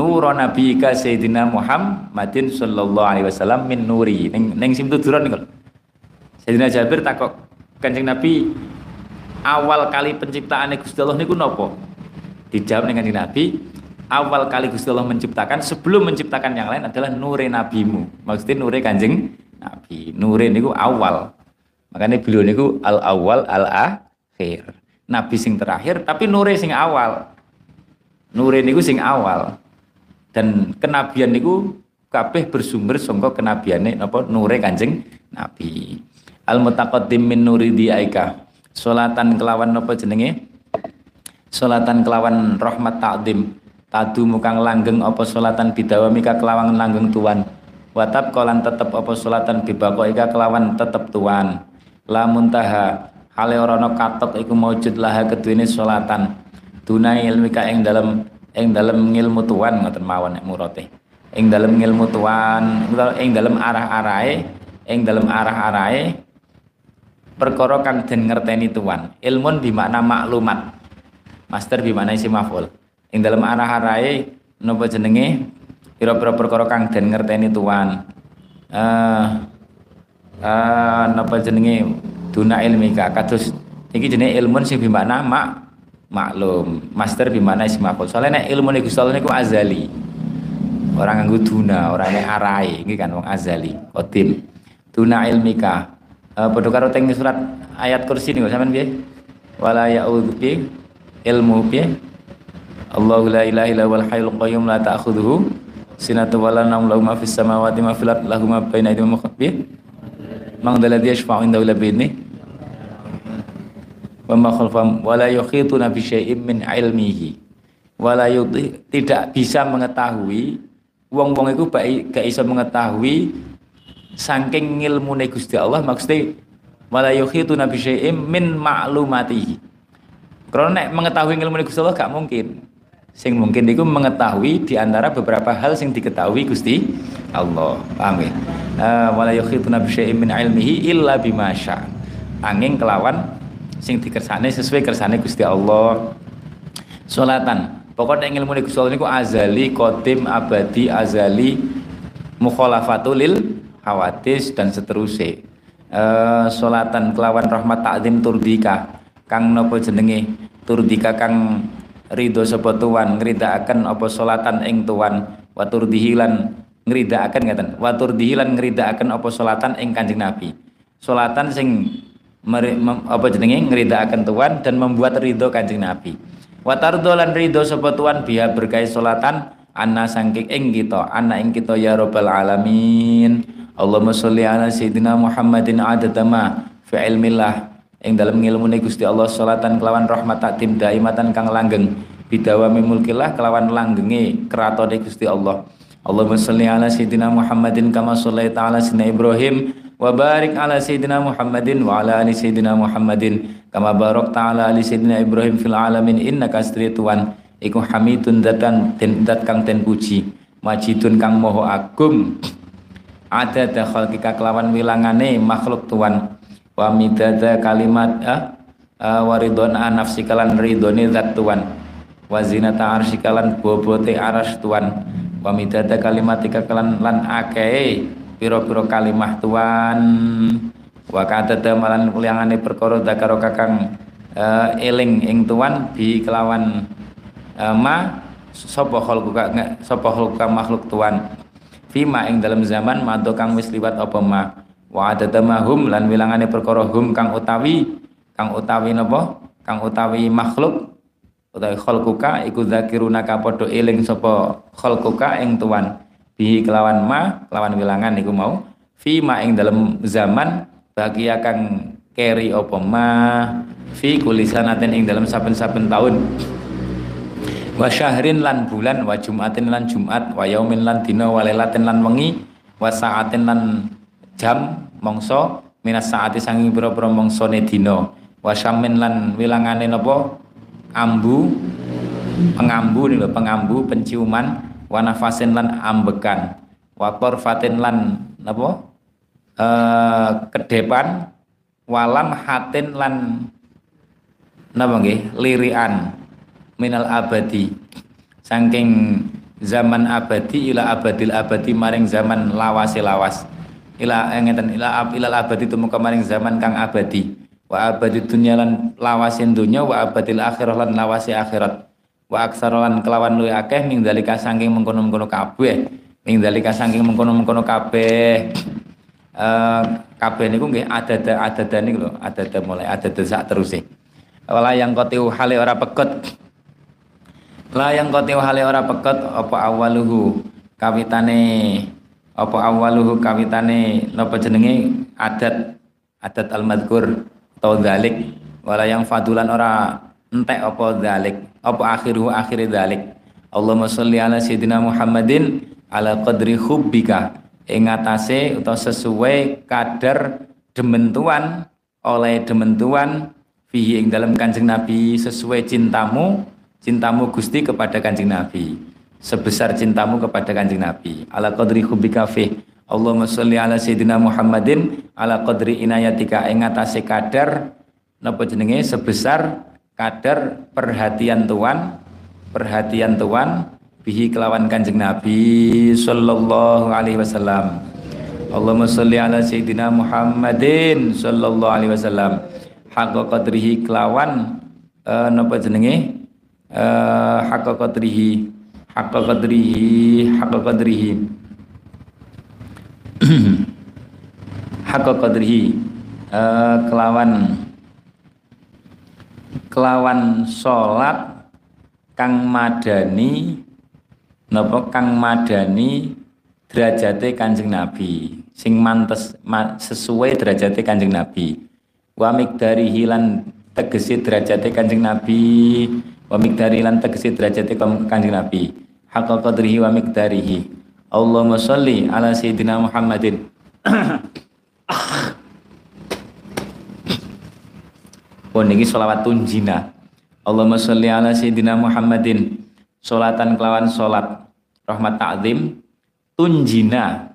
nuro ka Sayyidina Muhammadin sallallahu alaihi wasallam min nuri. Ning ning sim tuduran niku Sayyidina Jabir takok Kanjeng Nabi awal kali penciptaan Gusti Allah niku napa? Dijawab ning Kanjeng Nabi awal kali Gusti Allah menciptakan sebelum menciptakan yang lain adalah nure nabimu. Maksudnya nure Kanjeng Nabi. Nure niku awal. Makanya beliau niku al awal al akhir nabi sing terakhir tapi nure sing awal. Nure niku sing awal dan kenabian niku kabeh bersumber sangka kenabiane napa nure Kanjeng Nabi. Al mutaqaddim min nuri diaika. Salatan kelawan napa jenenge? Salatan kelawan rahmat ta'dim. Tadu mukang langgeng apa salatan bidawamika kelawan langgeng tuan. Watab kolan tetep apa salatan bibakoika kelawan tetep tuan. La muntaha hale ora katok iku maujud laha keduwene salatan. Dunai ilmika ing dalam ing dalam ngilmu tuan ngoten mawon nek murote ing dalam ngilmu tuan ing dalam arah-arahe ing dalam arah-arahe perkara kang den ngerteni tuan. Ilmun bimakna maklumat. Master bimakna isi maf'ul. Ing dalam arah-arahe napa jenenge? Pira-pira perkara kang den ngerteni tuan. Eh uh, uh, napa jenenge? Duna ilmika kados iki jenenge ilmun sing bimakna mak maklum. Master bimana isim maf'ul soalnya nek ilmu nek Gusti Allah azali. Orang nganggo duna orang nek arai iki kan wong azali qadim duna ilmika. Uh, padha karo teng surat ayat kursi niku sampean piye? Wala ya'udzu bi ilmu piye? Allahu la ilaha illa wal hayyul qayyum la ta'khudhuhu sinatu wala nawm lahu ma fis samawati ma fil ardi lahu ma baina aydihim wa khalfihim man dzal ladzi yashfa'u indahu bi wa khalfam syai'in min ilmihi. Tidak bisa mengetahui wong-wong itu gak iso mengetahui saking ilmu Gusti Allah maksudnya wala yukhituna bi syai'im min ma'lumatihi. Karena nek mengetahui ilmu Gusti Allah gak mungkin. Sing mungkin itu mengetahui di antara beberapa hal sing diketahui Gusti Allah. Paham ya uh, wala yukhituna bi syai'im min ilmihi illa bima angin kelawan sing dikersane sesuai kersane Gusti Allah. Salatan pokoknya ilmu Gusti Allah niku azali kotim abadi azali mukhalafatulil hawadis dan seterusnya. Uh, solatan kelawan rahmat takdim turdika. Kang nopo jenenge? Turdika kang ridho sapa tuan ngridaaken apa solatan ing tuan? Wa turdihilan ngridaaken ngaten wa turdihilan ngridaaken apa solatan ing Kanjeng Nabi. Solatan sing apa jenenge? Ngridaaken tuan dan membuat ridho Kanjeng Nabi. Wa tardolan ridho sapa tuan biha berkait solatan anna sangking ing kita anna ing kita ya rabbal alamin. Allahumma sholli ala sayyidina Muhammadin adadama fi ilmillah. Ing dalam ngilmune Gusti Allah salatan kelawan rahmat takdim daimatan kang langgeng. Bidawami mulkillah kelawan langgenge keratone Gusti Allah. Allahumma sholli ala sayyidina Muhammadin kama shallaita ala sayyidina Ibrahim wa barik ala sayyidina Muhammadin wa ala ali sayyidina Muhammadin kama barakta ala ali sayyidina Ibrahim fil alamin innaka tuan iku hamidun datan den dat kang ten puji. majidun kang moho agung ada khalqika kelawan wilangane makhluk tuan wa midada kalimat ah, uh, waridon nafsi kalan ridone zat tuan wa zinata arsyikalan bobote aras tuan wa midada kalimatika kalan lan akeh piro-piro kalimah tuan. Wa kadada malan wilangane perkara dakaro kakang uh, eling ing tuan bi kelawan uh, ma sapa khalquka sapa khalquka makhluk tuan. Fima ing dalam zaman mado kang wis liwat apa ma? Wa adadamahum lan wilangane perkara hum kang utawi kang utawi napa? Kang utawi makhluk utawi khalquka iku zakiruna ka padha eling sapa khalquka ing tuan bihi kelawan ma kelawan wilangan iku mau. Fima ing dalam zaman bagi kang keri apa ma? Fi kulisanatin ing dalam saben-saben tahun wa syahrin lan bulan wa jumatin lan jumat wa yaumin lan dina wa lailatin lan wengi wa saatin lan jam mongso minas saati sanging pira-pira mongsone dina. Wa syamin lan wilangane napa? Ambu pengambu nih pengambu penciuman wa nafasin lan ambekan. Wa fatin lan napa? Eh ke depan walam hatin lan napa nggih? Lirian minal abadi. Saking zaman abadi ila abadil abadi maring zaman lawase lawas ila eh, ngeten ila ilal abadi muka maring zaman kang abadi. Wa abadi dunya lan lawasin dunya wa abadil akhirah lan lawase akhirat wa aksar lan kelawan luwih akeh ming dalika saking mengkono-mengkono kabeh. Ming dalika saking mengkono-mengkono kabeh. Uh, kabeh niku nggih ada ada niku lho ada mulai ada sak terus wala yang kotiu hale ora pekut layang koti hale ora peket apa awaluhu kawitane apa awaluhu kawitane napa jenenge? Adat adat al madkur atau dalik wala yang fadulan ora entek apa dalik apa akhiru akhir dalik Allahumma sholli ala sayyidina Muhammadin ala qadri hubbika. Ing atase utawa sesuai kadar dementuan oleh dementuan fihi ing dalam kanjeng Nabi sesuai cintamu cintamu Gusti kepada Kanjeng Nabi. Sebesar cintamu kepada Kanjeng Nabi. Ala qadri hubbika fi Allahumma sholli ala sayyidina Muhammadin ala qadri inayatika. Ing atase kadar napa jenenge? Sebesar kadar perhatian Tuhan perhatian Tuhan bihi kelawan Kanjeng Nabi sallallahu alaihi wasallam. Allahumma sholli ala sayyidina Muhammadin sallallahu alaihi wasallam. Haqqa qadrihi kelawan uh, napa jenenge? Uh, haqqa qadrihi haqqa qadrihi haqqa qadrihi. [CLEARS THROAT] Haqqa qadrihi uh, kelawan kelawan salat kang madani napa kang madani derajate Kanjeng Nabi. Sing mantes ma, sesuai derajate Kanjeng Nabi. Wa miqdari hilan tegesi derajate Kanjeng Nabi. Wa miqdari lan tegesi derajate kanjeng Nabi. Haqqa qadrihi wa miqdarihi Allahumma sholli ala sayyidina Muhammadin [CLEARS THROAT] Oh niki selawat tunjina. Allahumma sholli ala sayyidina Muhammadin. Salatan kelawan salat rahmat ta'zim. Tunjina.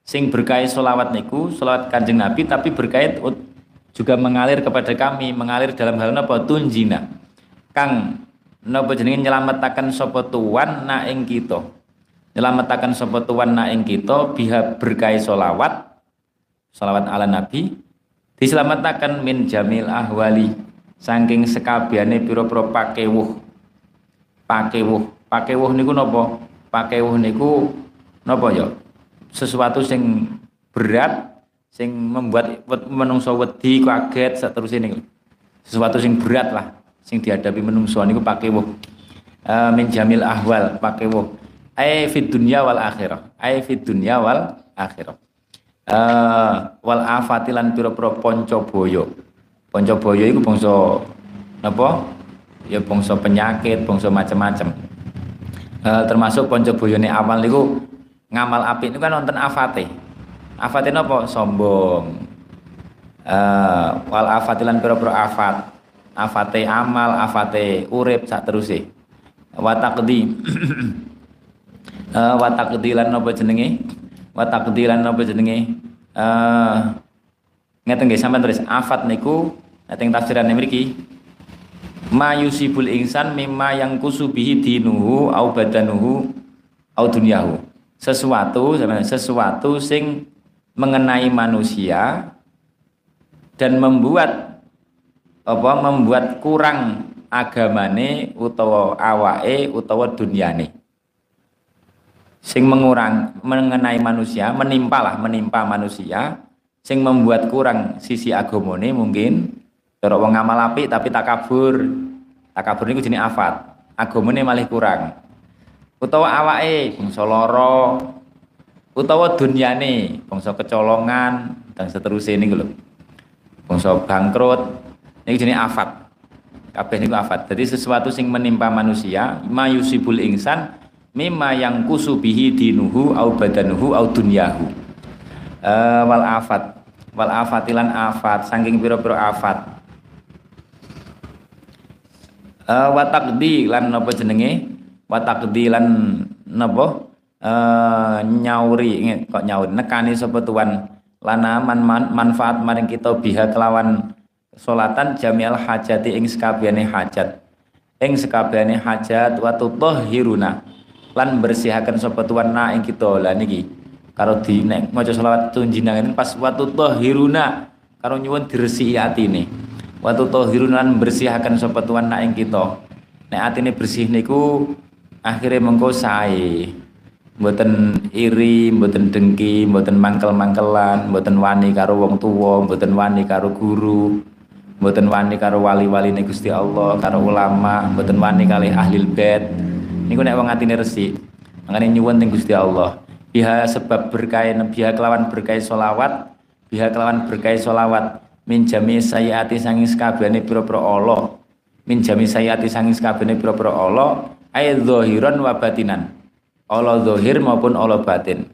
Sing berkait solawat niku solawat kanjeng Nabi tapi berkait juga mengalir kepada kami mengalir dalam hal napa tunjina. Kang napa jenenge nyelametaken sapa tuan na ing kita? Nyelametaken sapa tuan na ing kita biha berkait solawat solawat ala Nabi diselamatkan min jamil ahwali saking sekabiane pira-pira pakewuh. Pakewuh. Pakewuh niku napa? Pakewuh niku napa ya? Sesuatu sing berat sing membuat menungso wedi kaget seterusnya niku. Sesuatu sing berat lah sing dihadapi menungso niku pakewuh. Uh, min jamil ahwal pakewuh. Ai fid dunya wal akhirah. Ai fid dunya wal akhirah uh, wal afatilan pira-pira boyo ponco boyo iku bangsa napa? Ya bangsa penyakit bangsa macam-macam uh, termasuk boyo boyone awal niku ngamal api itu kan nonton afate. Afate napa? Sombong. Uh, wal afatilan pira-pira afat. Afate amal afate urip sak teruse wa taqdi uh, [COUGHS] wa taqdilan napa jenenge wa taqdiran napa jenenge? Eh ngeten nggih sampean tulis afat niku nek tafsiran mriki. Ma yusibul insan mimma yang kusubihi dinuhu au badanuhu au dunyahu sesuatu sesuatu sing mengenai manusia dan membuat apa membuat kurang agamane utawa awake utawa dunyane sing mengurang mengenai manusia menimpa lah menimpa manusia. Sing membuat kurang sisi agamane mungkin. Cara wong ngamal apik tapi takabur takabur niku jenis afat. Agamane malih kurang. Utawa awake bangsa lara. Utawa dunyane bangsa kecolongan dan seterusnya ini lho. Bangsa bangkrut ini jenis afat. Kabeh niku afat. Jadi sesuatu sing menimpa manusia mayusibul insan mimma yang kusubihi dinuhu au badanuhu au dunyahu. Uh, wal afat. Wal afatilan afat. Saking pira-pira afat. Uh, wa taqdi lan napa jenenge? Wa taqdi lan napa? Uh, nyauri. Kok nyauri? Nekani sapa tuan? Lana man, man, manfaat maring kita biha kelawan solatan jamial hajati ing sekabehane hajat. Ing sekabehane hajat wa tutahhiruna lan bersihakan sapa tuan na ing kita. Lah niki karo di nek maca selawat tunjinangan pas watu tahiruna karo nyuwun diresihi atine. Watu tahiruna lan bersihakan sapa tuan na ing kita. Nek atine bersih niku akhirnya mengko sae. Mboten iri, mboten dengki, mboten mangkel-mangkelan, mboten wani karo wong tuwa, mboten wani karo guru, mboten wani karo wali-wali Gusti Allah, karo ulama, mboten wani kali ahli bait, niku nek wong atine resik makane nyuwun teng Gusti Allah. Biha sebab berkait biha kelawan berkait solawat biha kelawan berkait solawat min jami sayati sanging sekabehane pira-pira Allah. Min jami sayati sanging sekabehane pira-pira Allah ay zahiran wa batinan. Allah zahir maupun Allah batin.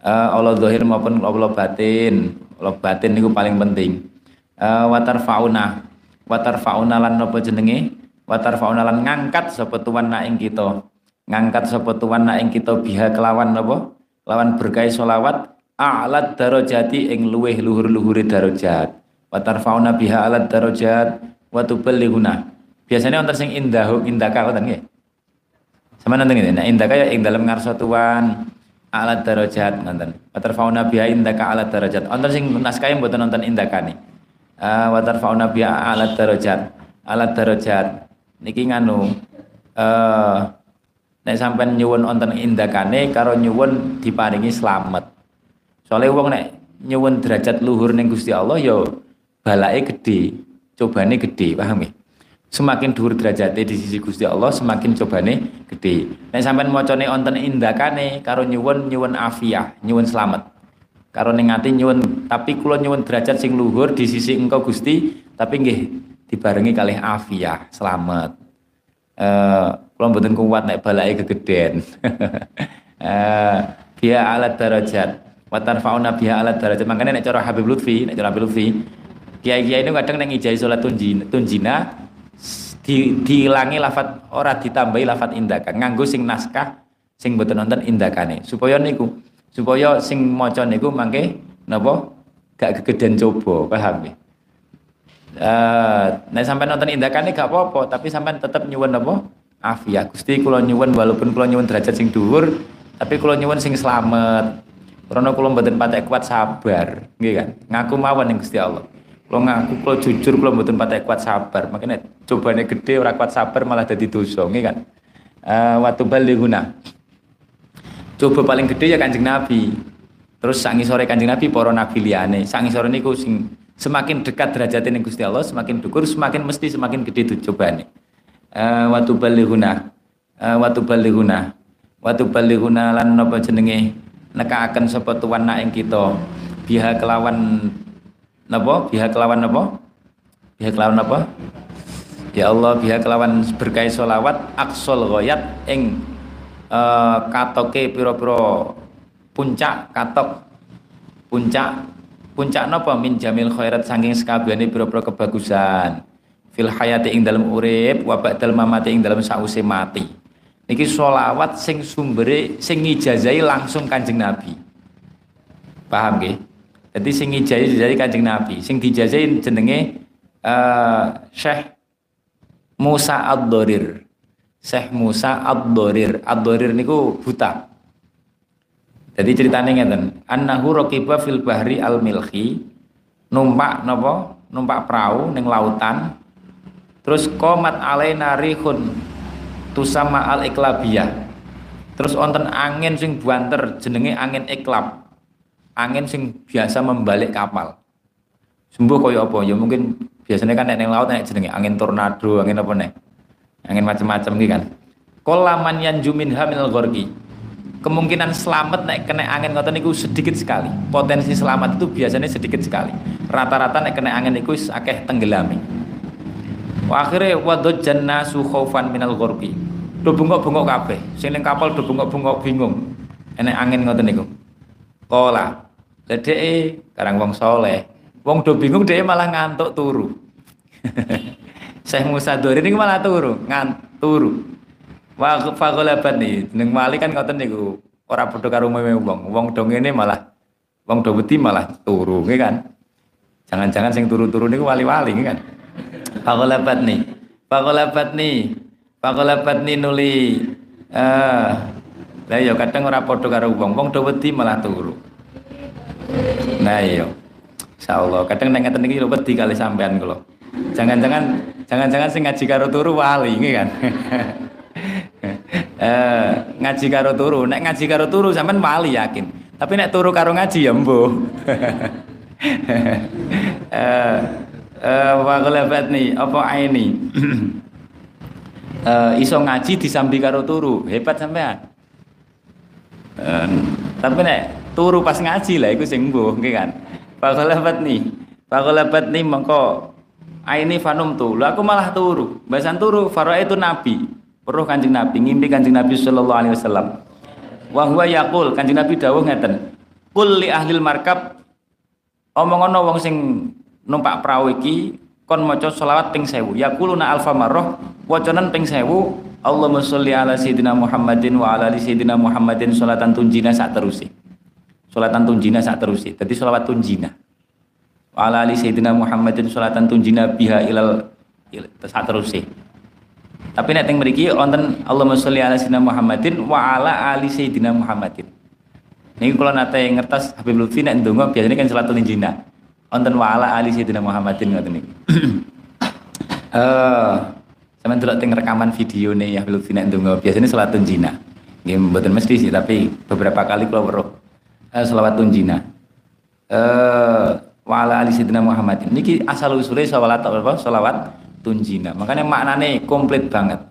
Uh, Allah zahir maupun Allah batin. Allah batin niku paling penting. Uh, watar fauna watar fauna lan napa jenenge watar faunalan ngangkat sapa tuan na ing kita. Ngangkat sapa tuan na ing kita biha kelawan apa? Lawan berkait solawat a'lat darajati ing luweh luhur-luhure darajat. Watar fauna biha alat darajat wa tuballighuna. Biasanya wonten sing indahu indaka ngoten nggih? Sama nanti ini, nah indaka ya ing dalam ngarsa tuan alat darajat ngoten watar fauna biha indaka alat darajat. Wonten sing naskah mboten nonton indakane uh, watar fauna biha alat darajat alat darajat niki nganu eh nek sampean nyuwun wonten indakane karo nyuwun diparingi slamet. Soale wong nek nyuwun derajat luhur ning Gusti Allah ya balake gede, cobane gede, paham? Semakin dhuwur derajate di sisi Gusti Allah, semakin cobane gede. Nek sampean macane wonten indakane karo nyuwun nyuwun afiah, nyuwun slamet. Karo ning ati nyuwun tapi kula nyuwun derajat sing luhur di sisi engkau Gusti, tapi nggih dibarengi kali afiah selamat. Eh kalau mboten kuat naik balai kegeden [LAUGHS] eh biya alat darajat. Wa tarfauna biha alat darajat. Makanya nek cara Habib Lutfi nek cara Habib Lutfi Kiai-kiai itu kadang neng ijai sholat tunjina, tunjina di, dihilangi lafat ora ditambahi lafat indakan nganggo sing naskah sing betul nonton indakane. Supaya niku supaya sing maca niku mangke napa? Gak kegedean coba paham ya uh, nah sampai nonton indakane gak apa-apa tapi sampai tetap nyuwun apa? Afia Gusti kula nyuwun walaupun kula nyuwun derajat sing dhuwur tapi kula nyuwun sing selamat karena kula mboten patek kuat sabar. Nggih kan? Ngaku mawon ning Gusti Allah. Kalau ngaku kalau jujur kalau mboten patek kuat sabar. Makanya cobane gede ora kuat sabar malah jadi dosa nggih kan? Uh, waktu balighuna coba paling gede ya kanjeng Nabi. Terus sangi sore kanjeng Nabi para nabi liyane. Sangi sore niku sing semakin dekat derajatnya ning Gusti Allah semakin dukur semakin mesti semakin gede tuh cobane. Uh, waktu balighuna uh, waktu balighuna waktu balighuna lan napa jenenge? Nekaaken sapa tuan nak ing kita? Biha kelawan napa? Biha kelawan napa? Biha kelawan napa? Ya Allah biha kelawan berkait solawat aksol goyat ing uh, katoke piro-piro puncak katok puncak puncak napa min jamil khairat saking sekabehane piro-piro kebagusan fil hayati ing dalam urip wa ba'dal mamati ing dalam sause mati niki solawat sing sumbere sing ngijazai langsung kanjeng Nabi paham nggih jadi sing ngijai dari Kanjeng Nabi, sing dijajai jenenge uh, Syekh Musa Ad-Dorir. Syekh Musa Ad-Dorir. Ad-Dorir niku buta. Jadi ceritanya ngeten, annahu raqiba fil bahri al-milhi numpak napa? Numpak perahu ning lautan. Terus komat alaina rihun tusama al-iklabiyah. Terus onten angin sing buanter jenenge angin iklab angin sing biasa membalik kapal. Sembuh koyo apa? Ya mungkin biasanya kan nek laut nek jenenge angin tornado, angin apa nek? Angin macam-macam gitu kan. Kolaman yang jumin hamil gorgi. Kemungkinan selamat nek kena angin ngoten niku sedikit sekali. Potensi selamat itu biasanya sedikit sekali. Rata-rata nek kena angin niku akeh tenggelami. Wa akhire wadajjan nasu minal gorgi. Do bengok-bengok kabeh. Sing ning kapal do bengok-bengok bingung. Enek angin ngoten niku. Kola Dede karang wong soleh. Wong do bingung dia malah ngantuk turu. [LAUGHS] Syekh Musa Dori ini malah turu, ngantuk turu. Fagolabat nih, neng mali kan ngoten niku ora padha karo mewe wong. Wong do ngene malah wong do wedi malah turu, nggih kan? Jangan-jangan sing turu-turu niku wali-wali nggih kan? Fagolabat nih. Fagolabat nih. Nuli eh lah ya kadang ora padha karo wong. Wong do wedi malah turu. Nah iya. Insyaallah kadang nek ngeten iki wedi kali sampean kula. Jangan-jangan jangan-jangan sing ngaji karo turu wali nggih kan. [LAUGHS] eh ngaji karo turu, nek ngaji karo turu sampean wali yakin. Tapi nek turu karo ngaji ya mbuh. [LAUGHS] eh eh wa nih apa ini? [CLEARS THROAT] eh iso ngaji disambi karo turu, hebat sampean. Eh, tapi nek turu pas ngaji lah iku sing mbuh nggih kan fakolabat nih fakolabat nih mengko aini fanum tu aku malah turu bahasan turu faro itu nabi peruh kanjeng nabi ngimpi kanjeng nabi sallallahu alaihi wasallam. Wa huwa yaqul kanjeng nabi dawuh ngeten kul li ahlil markab. Ono wong sing numpak perahu iki kon maca selawat ping 1000 yaquluna alfa marrah wacanan ping 1000 Allahumma sholli ala sayyidina Muhammadin wa ala ali sayyidina Muhammadin salatan tunjina sak terusé Salatan tunjina saat terus Jadi salawat tunjina. Wa ala ali sayyidina Muhammadin salatan tunjina biha ilal saat terus Tapi nek teng mriki wonten Allahumma sholli ala sayyidina Muhammadin wa ala ali sayyidina Muhammadin. Niki kula nate ngertos Habib Lutfi nek ndonga biasanya kan salat tunjina. Wonten wa ala ali sayyidina Muhammadin ngoten niki. [CLEARS THROAT] Eh, sampeyan delok teng rekaman video ya Habib Lutfi nek ndonga biasanya salat tunjina. Nggih mboten mesti sih tapi beberapa kali kula weruh uh, selawat tunjina eh wala ali sidina Muhammad niki asal usulnya selawat apa selawat tunjina. Makanya maknane komplit banget.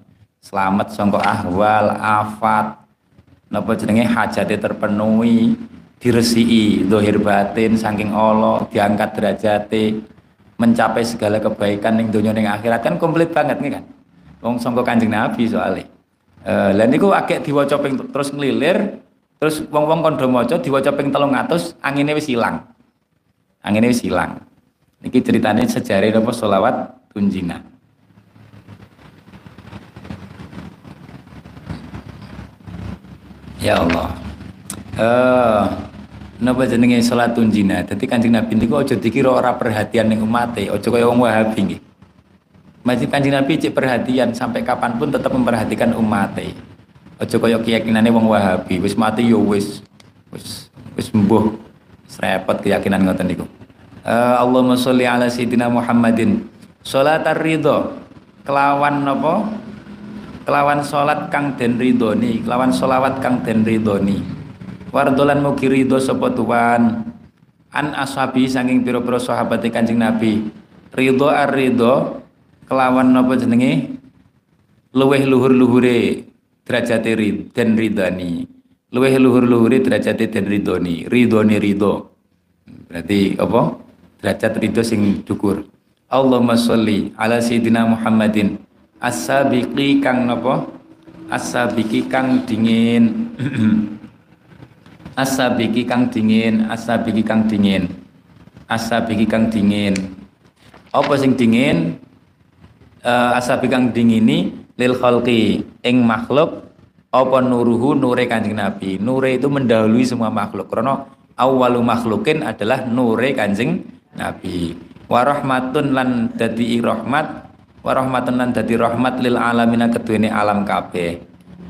Selamat songkok ahwal afat. Napa jenenge? Hajate terpenuhi diresiki dohir batin saking Allah diangkat derajate mencapai segala kebaikan ning dunia ning akhirat. Kan komplit banget nih kan? Wong songkok kanjeng Nabi soalnya. Uh, niku akeh diwaca terus ngelilir Terus wong-wong kondo maca diwaca ping 300 angine wis ilang. Angine wis ilang. Niki ceritanya sejarah apa solawat tunjina. Ya Allah. Eh napa jenenge salat tunjina. Dadi Kanjeng Nabi niku aja dikira ora perhatian ning umate, aja kaya wong Wahabi nggih. Masih Kanjeng Nabi cek perhatian sampai kapan pun tetap memperhatikan umate. Aja kaya keyakinane wong Wahabi, wis mati yo ya wis wis wis mbuh. Repot keyakinan ngoten niku. Uh, Allahumma sholli ala sayyidina Muhammadin. Salatar ridho kelawan napa? Kelawan salat kang den ridhoni, kelawan solawat kang den ridhoni. Wardolan mugi ridho sapa tuan? An ashabi saking pira-pira sahabat Kanjeng Nabi. Ridho ar ridho kelawan napa jenenge? Luweh luhur-luhure derajate rid ridani luweh luhur-luhure derajate dan ridoni ridhone ridho. Berarti apa? Derajat ridho sing dukur Allahumma sholli ala sayyidina Muhammadin. As-sabiqi kang napa? As-sabiqi kang dingin. [CLEARS THROAT] Asabiki kang dingin asabiki kang dingin. Asabiki kang dingin. Apa sing dingin? Uh, asabiki kang dingini lil khalqi ing makhluk. Apa nuruhu? Nure kanjeng nabi. Nure itu mendahului semua makhluk. Karena awalu makhlukin adalah nure kanjeng nabi warahmatun lan dadi rahmat warahmatun lan dadi rahmat lil alamina keduene alam kabeh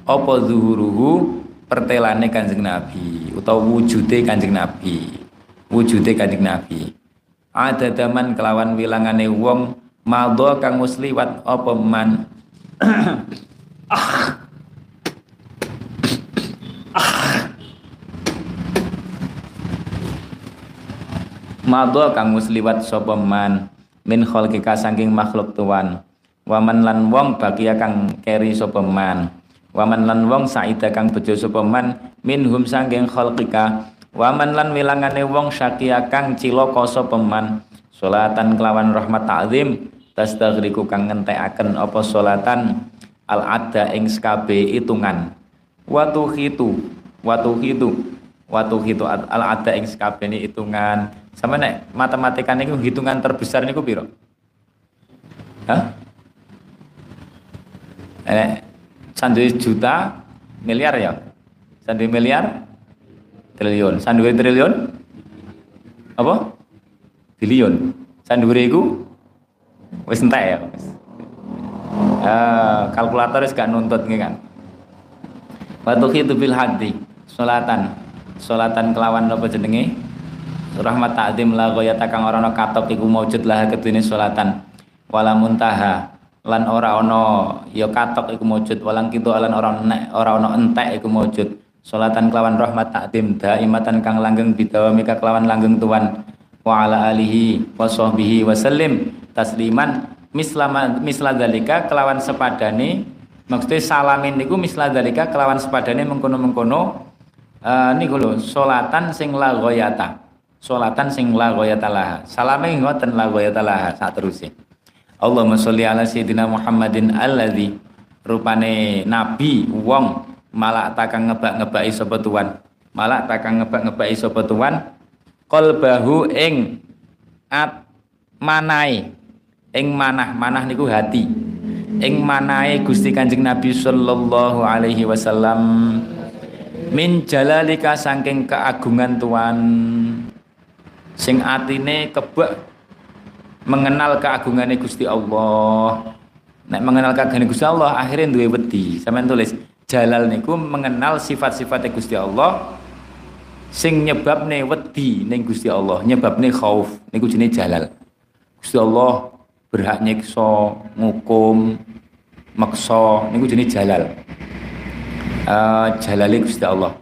apa zuhuruhu pertelane Kanjeng Nabi utawa wujude Kanjeng Nabi. Wujude Kanjeng Nabi. Ada daman kelawan wilangane wong madha kang musliwat apa man. [CLEARS THROAT] Madha kang musliwat sapa man min khalqika saking makhluk tuan. Waman lan wong bagia kang keri sapa man. Waman lan wong saida kang bejo sapa man minhum sangking khalqika waman lan wilangane wong syakia kang cilaka sapa man. Salatan kelawan rahmat ta'zim tastaghriku kang ngentekaken apa salatan al adda ing sekabe hitungan. Watu khitu watu khitu watu khitu al adda ing ini hitungan. Sama nek matematika niku hitungan terbesar niku piro? Hah? Eh, Sandwich juta miliar ya? Sandwich miliar? Triliun. Sandwich triliun? Apa? Triliun. Sandwich itu wis entek ya uh, kalkulator gak nuntut kan? Waktu itu bil hati solatan solatan kelawan apa jenenge? Rahmat ta'dim la ghayata kang ora ana katok iku maujud lah kedune solatan. Wala muntaha. Lan ora ono ya katok iku mujud walang kitu lan ora nek ora ono entek iku mujud salatan kelawan rahmat takdim daimatan kang langgeng bidawamika kelawan langgeng tuan. Wa ala alihi wa sahbihi wa sallim. Tasliman mislama misla dalika kelawan sepadane. Maksudnya salamin niku misla dalika kelawan sepadane mengkono-mengkono uh, salatan sing la ghayata salatan sing la ghayata laha. Salame ngoten la ghayata sak terusé Allahumma sholli ala sayyidina Muhammadin alladzi rupane nabi wong malak takang ngebak-ngebaki sapa tuan. Malak takang ngebak-ngebaki sapa tuan qalbahu ing at manai ing manah manah niku hati. Ing manai Gusti Kanjeng Nabi sallallahu alaihi wasallam min jalalika saking keagungan tuan sing atine kebak mengenal keagungannya Gusti Allah. Nek mengenal keagungan Gusti Allah akhirnya duwe wedi. Sampean tulis jalal niku mengenal sifat-sifatnya Gusti Allah sing nyebabne wedi ning Gusti Allah nyebabne khauf. Niku jenenge jalal. Gusti Allah berhak nyiksa ngukum maksa niku jenenge jalal uh, jalali Gusti Allah.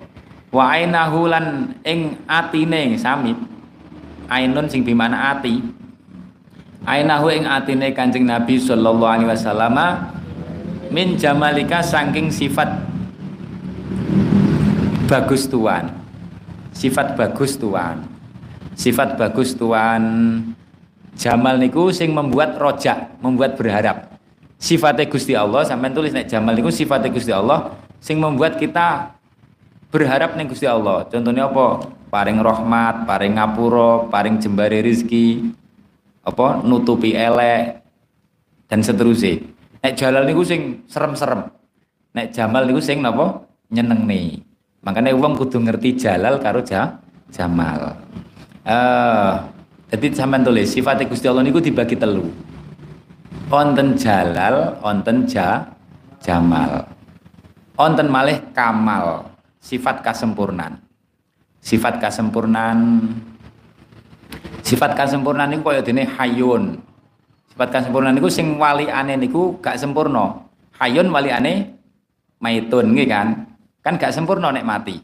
Wa ainahu lan ing atine sami ainun sing bimana ati? Ainahu ing atine Kanjeng Nabi sallallahu alaihi wasallam min jamalika saking sifat bagus tuan. Sifat bagus tuan. Sifat bagus tuan Jamal niku sing membuat rojak, membuat berharap. Sifatnya Gusti Allah sampai tulis nek Jamal niku sifatnya Gusti Allah sing membuat kita berharap nih Gusti Allah. Contohnya apa? Paring rahmat, paring ngapura, paring jembare rizki, apa? Nutupi elek dan seterusnya. Nek jalal niku sing serem-serem. Nek jamal niku sing napa? Nih makanya uang kudu ngerti jalal karo ja, jamal. Eh jadi sampean tulis sifat Gusti Allah niku dibagi telu. Onten jalal onten ja, jamal onten malih kamal sifat kasempurnan sifat kasempurnan sifat kasempurnan niku kaya dene hayun. Sifat kasempurnan niku sing waliane niku gak sempurna. Hayun waliane maitun nggih kan? Kan gak sempurna nek mati.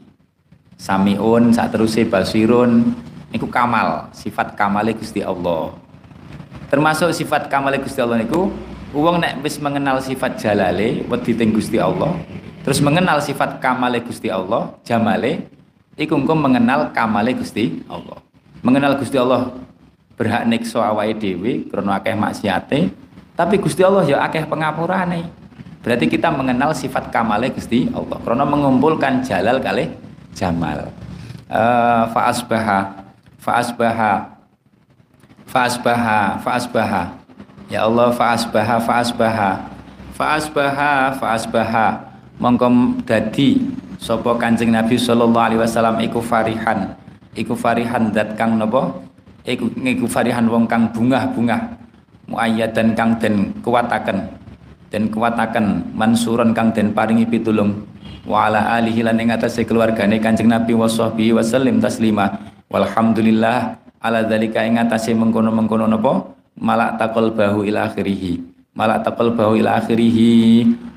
Samiun saat terus basirun niku kamal sifat kamale Gusti Allah. Termasuk sifat kamale Gusti Allah niku uang nek wis mengenal sifat jalale wedi Gusti Allah Terus mengenal sifat kamale Gusti Allah, jamale, iku mengenal kamale Gusti Allah. Mengenal Gusti Allah berhak nikso awake dhewe krana akeh maksiate, tapi Gusti Allah ya akeh pengapurane. Berarti kita mengenal sifat kamale Gusti Allah karena mengumpulkan jalal kali jamal. Uh, fa asbaha fa asbaha fa asbaha fa asbaha ya Allah fa asbaha fa asbaha fa mongko dadi sapa Kanjeng Nabi sallallahu alaihi wasallam iku farihan. Iku farihan dat kang napa? Iku iku farihan wong kang bungah-bungah muayyadan kang den kuwataken den kuwataken mansuran kang den paringi pitulung. Wa ala alihi lan ing atase keluargane Kanjeng Nabi wa sahbihi wasallim taslima. Walhamdulillah ala dzalika ing atase mengkono-mengkono napa? Malak taqal bahu ila akhirih malak taqal bahu ila akhirih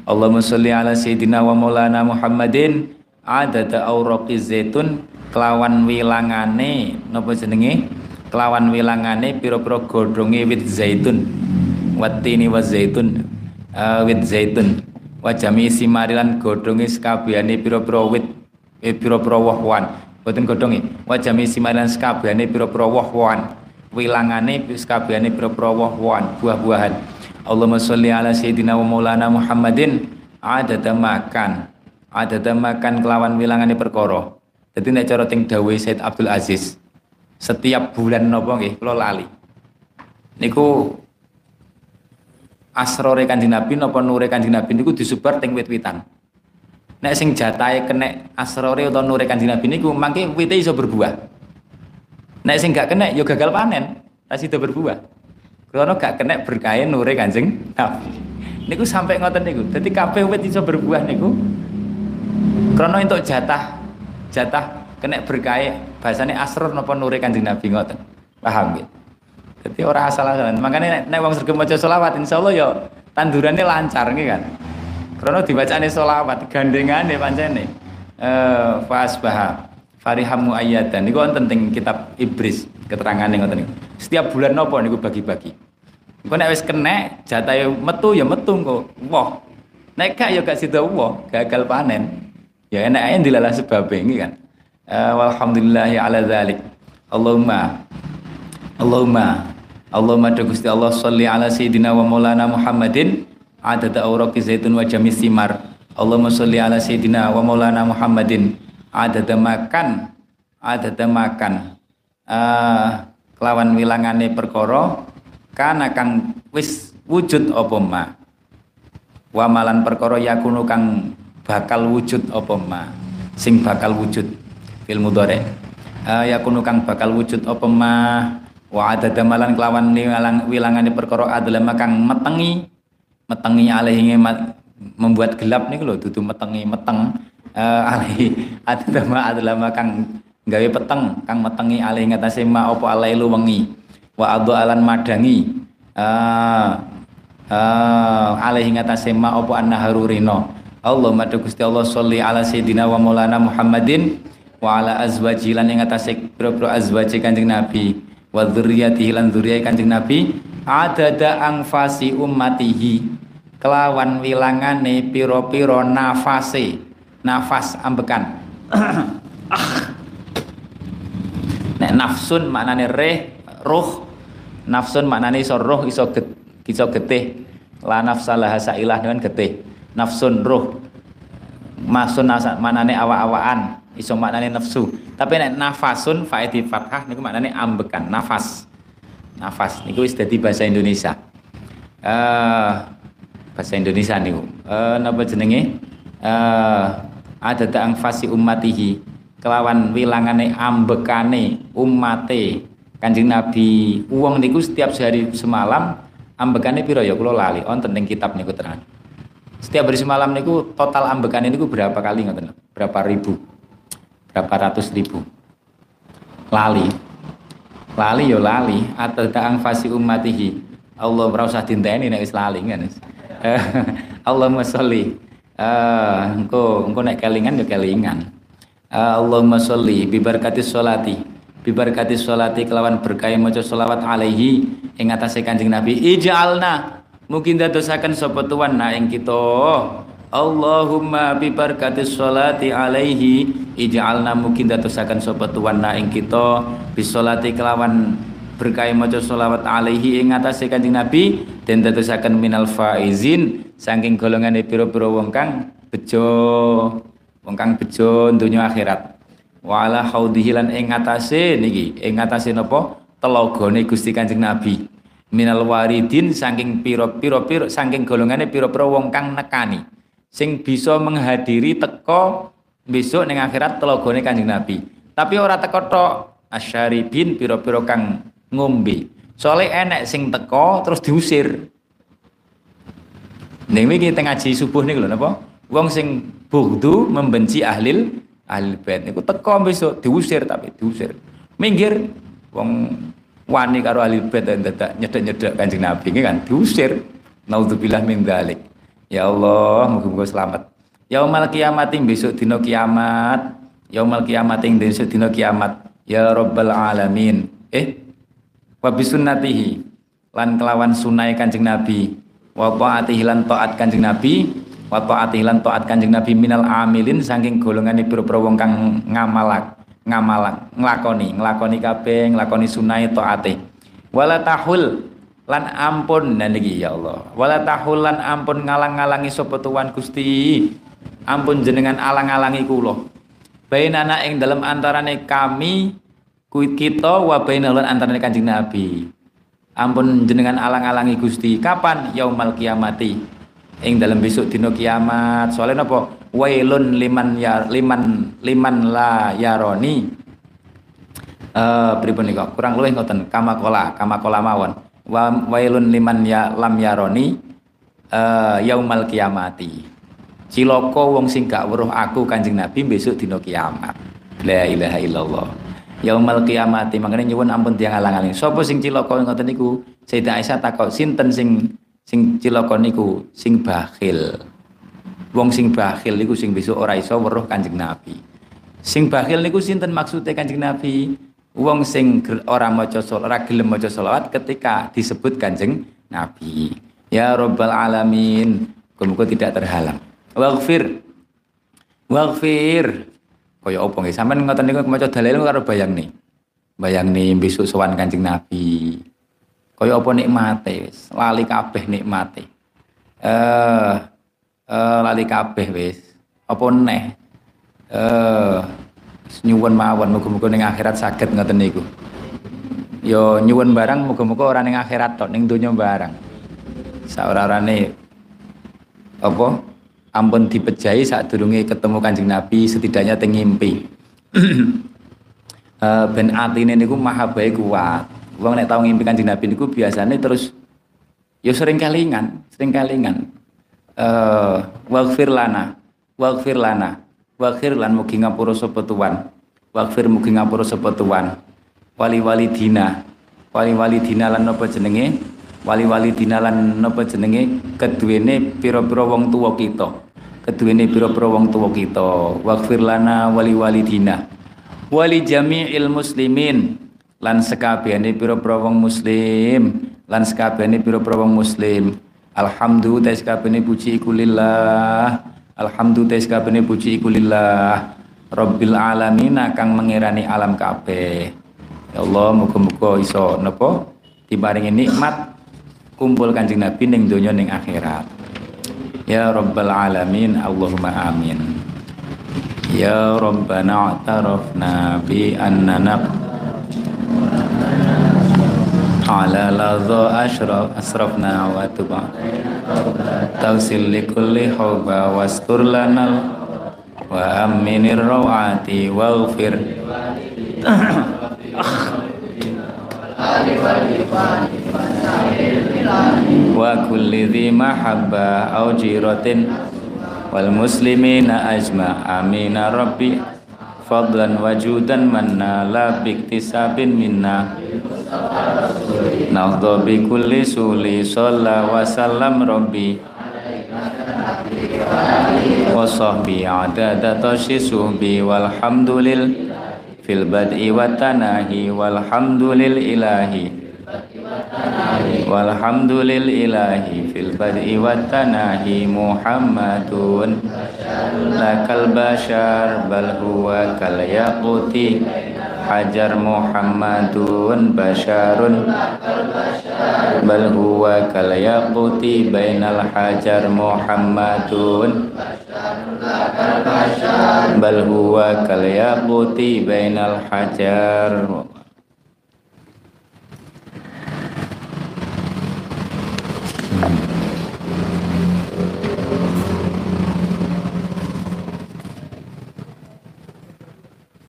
Allahumma sholli ala sayyidina wa maulana Muhammadin. Adada auraqi zaitun. Kelawan wilangane. Napa jenenge? Kelawan wilangane pira-pira godhonge wit zaitun. Watini wa zaitun. Uh, wit zaitun. Wa jami simarilan godhonge sakabehane pira-pira wit eh, pira-pira woh-wohan. Boten godhonge. Wa jami simarilan sakabehane pira-pira woh-wohan. Wilangane sakabehane pira-pira woh-wohan buah-buahan Allahumma sholli ala sayyidina wa maulana Muhammadin. Adada makan adada makan kelawan wilangane perkara. Dadi nek cara ting dawuh Said Abdul Aziz setiap bulan napa nggih kula lali. Niku asrore kanjeng Nabi napa nure kanjeng Nabi niku disebar teng wit-witan. Nek sing jatahe kena asrore utawa nure kanjeng Nabi niku mangke wite iso berbuah. Nek sing gak kena ya gagal panen ra sida berbuah karena gak kena berkain nure Kanjeng Nabi. Niku sampai ngoten niku. Dadi kabeh wit iso berbuah niku karena untuk jatah jatah kena berkain bahasane asrur napa nure Kanjeng Nabi ngoten. Paham gitu. Jadi orang asal-asalan. Makanya nek, wong sregep maca selawat insyaallah ya tandurannya lancar nggih kan. Karena dibacane selawat gandengane pancene. Eh fasbah farihamu ayatan niku wonten teng kitab Ibris keterangane ngoten niku. Setiap bulan nopo niku bagi-bagi. Engko nek wis kena jatahe metu ya metu engko. Wah. Nek gak ya gak sida wah, gagal panen. Ya enak ae dilalah sebab ini kan. Uh, walhamdulillah ya ala dzalik. Allahumma Allahumma Allahumma Gusti Allah sholli ala sayyidina wa maulana Muhammadin adada awraqi zaitun wa jamis simar. Allahumma sholli ala sayyidina wa maulana Muhammadin adada makan adada makan uh, kelawan wilangane perkara kana kang wis wujud apa ma? Wa malan perkara yakunu kang bakal wujud apa ma? Sing bakal wujud fil mudhari. Uh, yakunu kang bakal wujud apa ma? Wa adada malan kelawan wilang wilangane perkara adalah kang metengi metengi alaihi membuat gelap nih lho dudu metengi meteng uh, [LAUGHS] alaihi adada ma adalah kang gawe peteng kang metengi alaihi ngatasé ma apa alailu wengi wa adu alan madangi uh, uh, alaihi ngatasé ma apa annaharu Allah madu Gusti Allah sholli ala sayyidina wa maulana Muhammadin wa ala azwaji lan ing atase pira-pira azwaji Kanjeng Nabi. Wa dzurriyyatihi lan dzurriyyah Kanjeng Nabi. Adada angfasi ummatihi kelawan wilangane pira-pira nafase nafas ambekan. [COUGHS] Nek nafsun maknane reh ruh nafsun maknane iso roh iso get, iso getih. La nafsalah sailah dengan getih. Nafsun roh masun maknane awa-awaan iso maknane nafsu. Tapi nek nafasun faedi fathah niku maknane ambekan nafas. Nafas niku wis dadi bahasa Indonesia. Eh bahasa Indonesia niku. Eh napa jenenge? Eh ada fasi ummatihi. Kelawan wilangane ambekane umate Kanjeng Nabi uang niku setiap sehari semalam ambekane piro ya kula lali wonten ning kitab niku terang. Setiap hari semalam niku total ambekane niku berapa kali ngoten? Berapa ribu? Berapa ratus ribu? Lali. Lali yo ya lali atau ta'ang fasi ummatihi. Allah ora usah dinteni nek wis lali kan. [LAUGHS] Allahumma sholli. Eh engko engko nek kelingan yo ya kelingan. Allahumma sholli bi barakati sholati bi barakati sholati kelawan berkah maca sholawat alaihi ing atase Kanjeng Nabi. Ij'alna mungkin dadosaken sapa tuan na ing kita. Allahumma bi barakati sholati alaihi ij'alna mungkin dadosaken sapa tuan na ing kita. Bisolati kelawan berkah maca sholawat alaihi ing atase Kanjeng Nabi. Dan dadosaken minal faizin saking golongane pira-pira wong kang bejo. Wong kang bejo donya akhirat wala haudhihi lan ing niki ing atase napa telagane Gusti Kanjeng Nabi minal waridin saking pira-pira pira saking golongane pira-pira wong kang nekani sing bisa menghadiri teko besok ning akhirat telagane Kanjeng Nabi. Tapi ora teko tok asyaribin pira-pira kang ngombe. Soalnya enek sing teko terus diusir. Ning teng ngaji subuh niku lho napa? Wong sing bugdu membenci ahlil ahli bait niku teko besok diusir tapi diusir. Minggir wong wani karo ahli bait dadak nyedek-nyedek Kanjeng Nabi kan diusir. Naudzubillah min dzalik. Ya Allah, muga-muga selamat. Yaumal kiamat besok dino kiamat. Yaumal kiamat ing besok dino kiamat. Ya Rabbal alamin. Eh, wa bisunnatihi lan kelawan sunai Kanjeng Nabi. Wa taatihi lan taat Kanjeng Nabi. Wa taatihi lan taat Kanjeng Nabi minal amilin saking golongane pira-pira wong kang ngamalak, ngamalak, nglakoni, nglakoni kabeh, nglakoni sunai taate. Wala tahul lan ampun dan niki ya Allah. Wala tahul lan ampun ngalang-ngalangi sapa tuan Gusti. Ampun jenengan alang-alangi kula. Bainana ing dalam antarane kami kita wa bainal antarane Kanjeng Nabi. Ampun jenengan alang-alangi Gusti. Kapan? Yaumal kiamati ing dalam besok dino kiamat. Soalnya napa? Wailun liman ya liman liman la yaroni. Eh uh, pripun nika? Kurang luwih ngoten kamakola kamakola mawon. Wa wailun liman ya lam yaroni uh, yaumal kiamati. Ciloko wong sing gak weruh aku kanjeng nabi besok dino kiamat. La ilaha illallah. Yaumal kiamati. Makanya nyuwun ampun tiang alang-aling. Sapa sing ciloko ngoten niku? Sayyidah Aisyah takok sinten sing sing ciloko niku sing bakhil wong sing bakhil niku sing besok ora iso weruh kanjeng nabi sing bakhil niku sinten maksude kanjeng nabi wong sing ora maca ora gelem maca selawat ketika disebut Kanjeng Nabi. Ya Rabbal alamin, muga tidak terhalang. Waghfir. Waghfir. Kaya apa nggih? Sampeyan ngoten niku maca dalil karo bayang nih. Bayang nih besok sowan Kanjeng Nabi. Kaya apa nikmate wis, lali kabeh nikmate. Eh uh, lali kabeh wis. Apa neh? Eh nyuwun mawon muga-muga ning akhirat saged ngoten niku. Yo nyuwun barang muga-muga ora ning akhirat tok ning donya barang. Saorarane apa? Ampun dipejahi saat durunge ketemu Kanjeng Nabi setidaknya teng ngimpi. uh, [CLEARS THROAT] ben atine niku maha baik kuat. Wong nek tau ngimpi Kanjeng Nabi niku biasanya terus yo sering kelingan, sering kelingan. Eh waghfir lana, waghfir lana Waghfir lan mugi ngapura sapa tuan. Waghfir mugi ngapura sapa tuan. Wali-wali dina. Wali-wali dina lan napa jenenge? Wali-wali dina lan napa jenenge? Keduwene pira-pira wong tuwa kita. Keduwene pira-pira wong tuwa kita. Waghfir lana wali-wali dina. Wali jami'il muslimin lan sekabehane pira-pira wong muslim lan sekabehane pira-pira wong muslim. Alhamdulillah sekabehane puji iku lillah. Alhamdulillah sekabene puji iku lillah Rabbil alamin kang mengirani alam kabeh. Ya Allah muga-muga iso napa diparingi nikmat kumpul Kanjeng Nabi ning donya ning akhirat. Ya Rabbal alamin Allahumma amin. Ya Rabbana atarafna bi annana على لظى أشرف أسرفنا وتب توصل لكل حب واستر لنا وأمن الروعات واغفر. وكل ذي محبة أو جيرة والمسلمين أجمع آمين ربي. fadlan wajudan manna la biktisabin minna. Nafdho bikulli suli sholla wa sallam rabbi. Wa sahbi adada tashi suhbi walhamdulil fil bad'i wa tanahi walhamdulil ilahi. Walhamdulillahi fil bad'i wa tanahi muhammadun. Lakal bashar bal huwa kal yaquti hajar muhammadun basharun. Bal huwa kal yaquti bainal hajar muhammadun. Bal huwa kal yaquti bainal hajar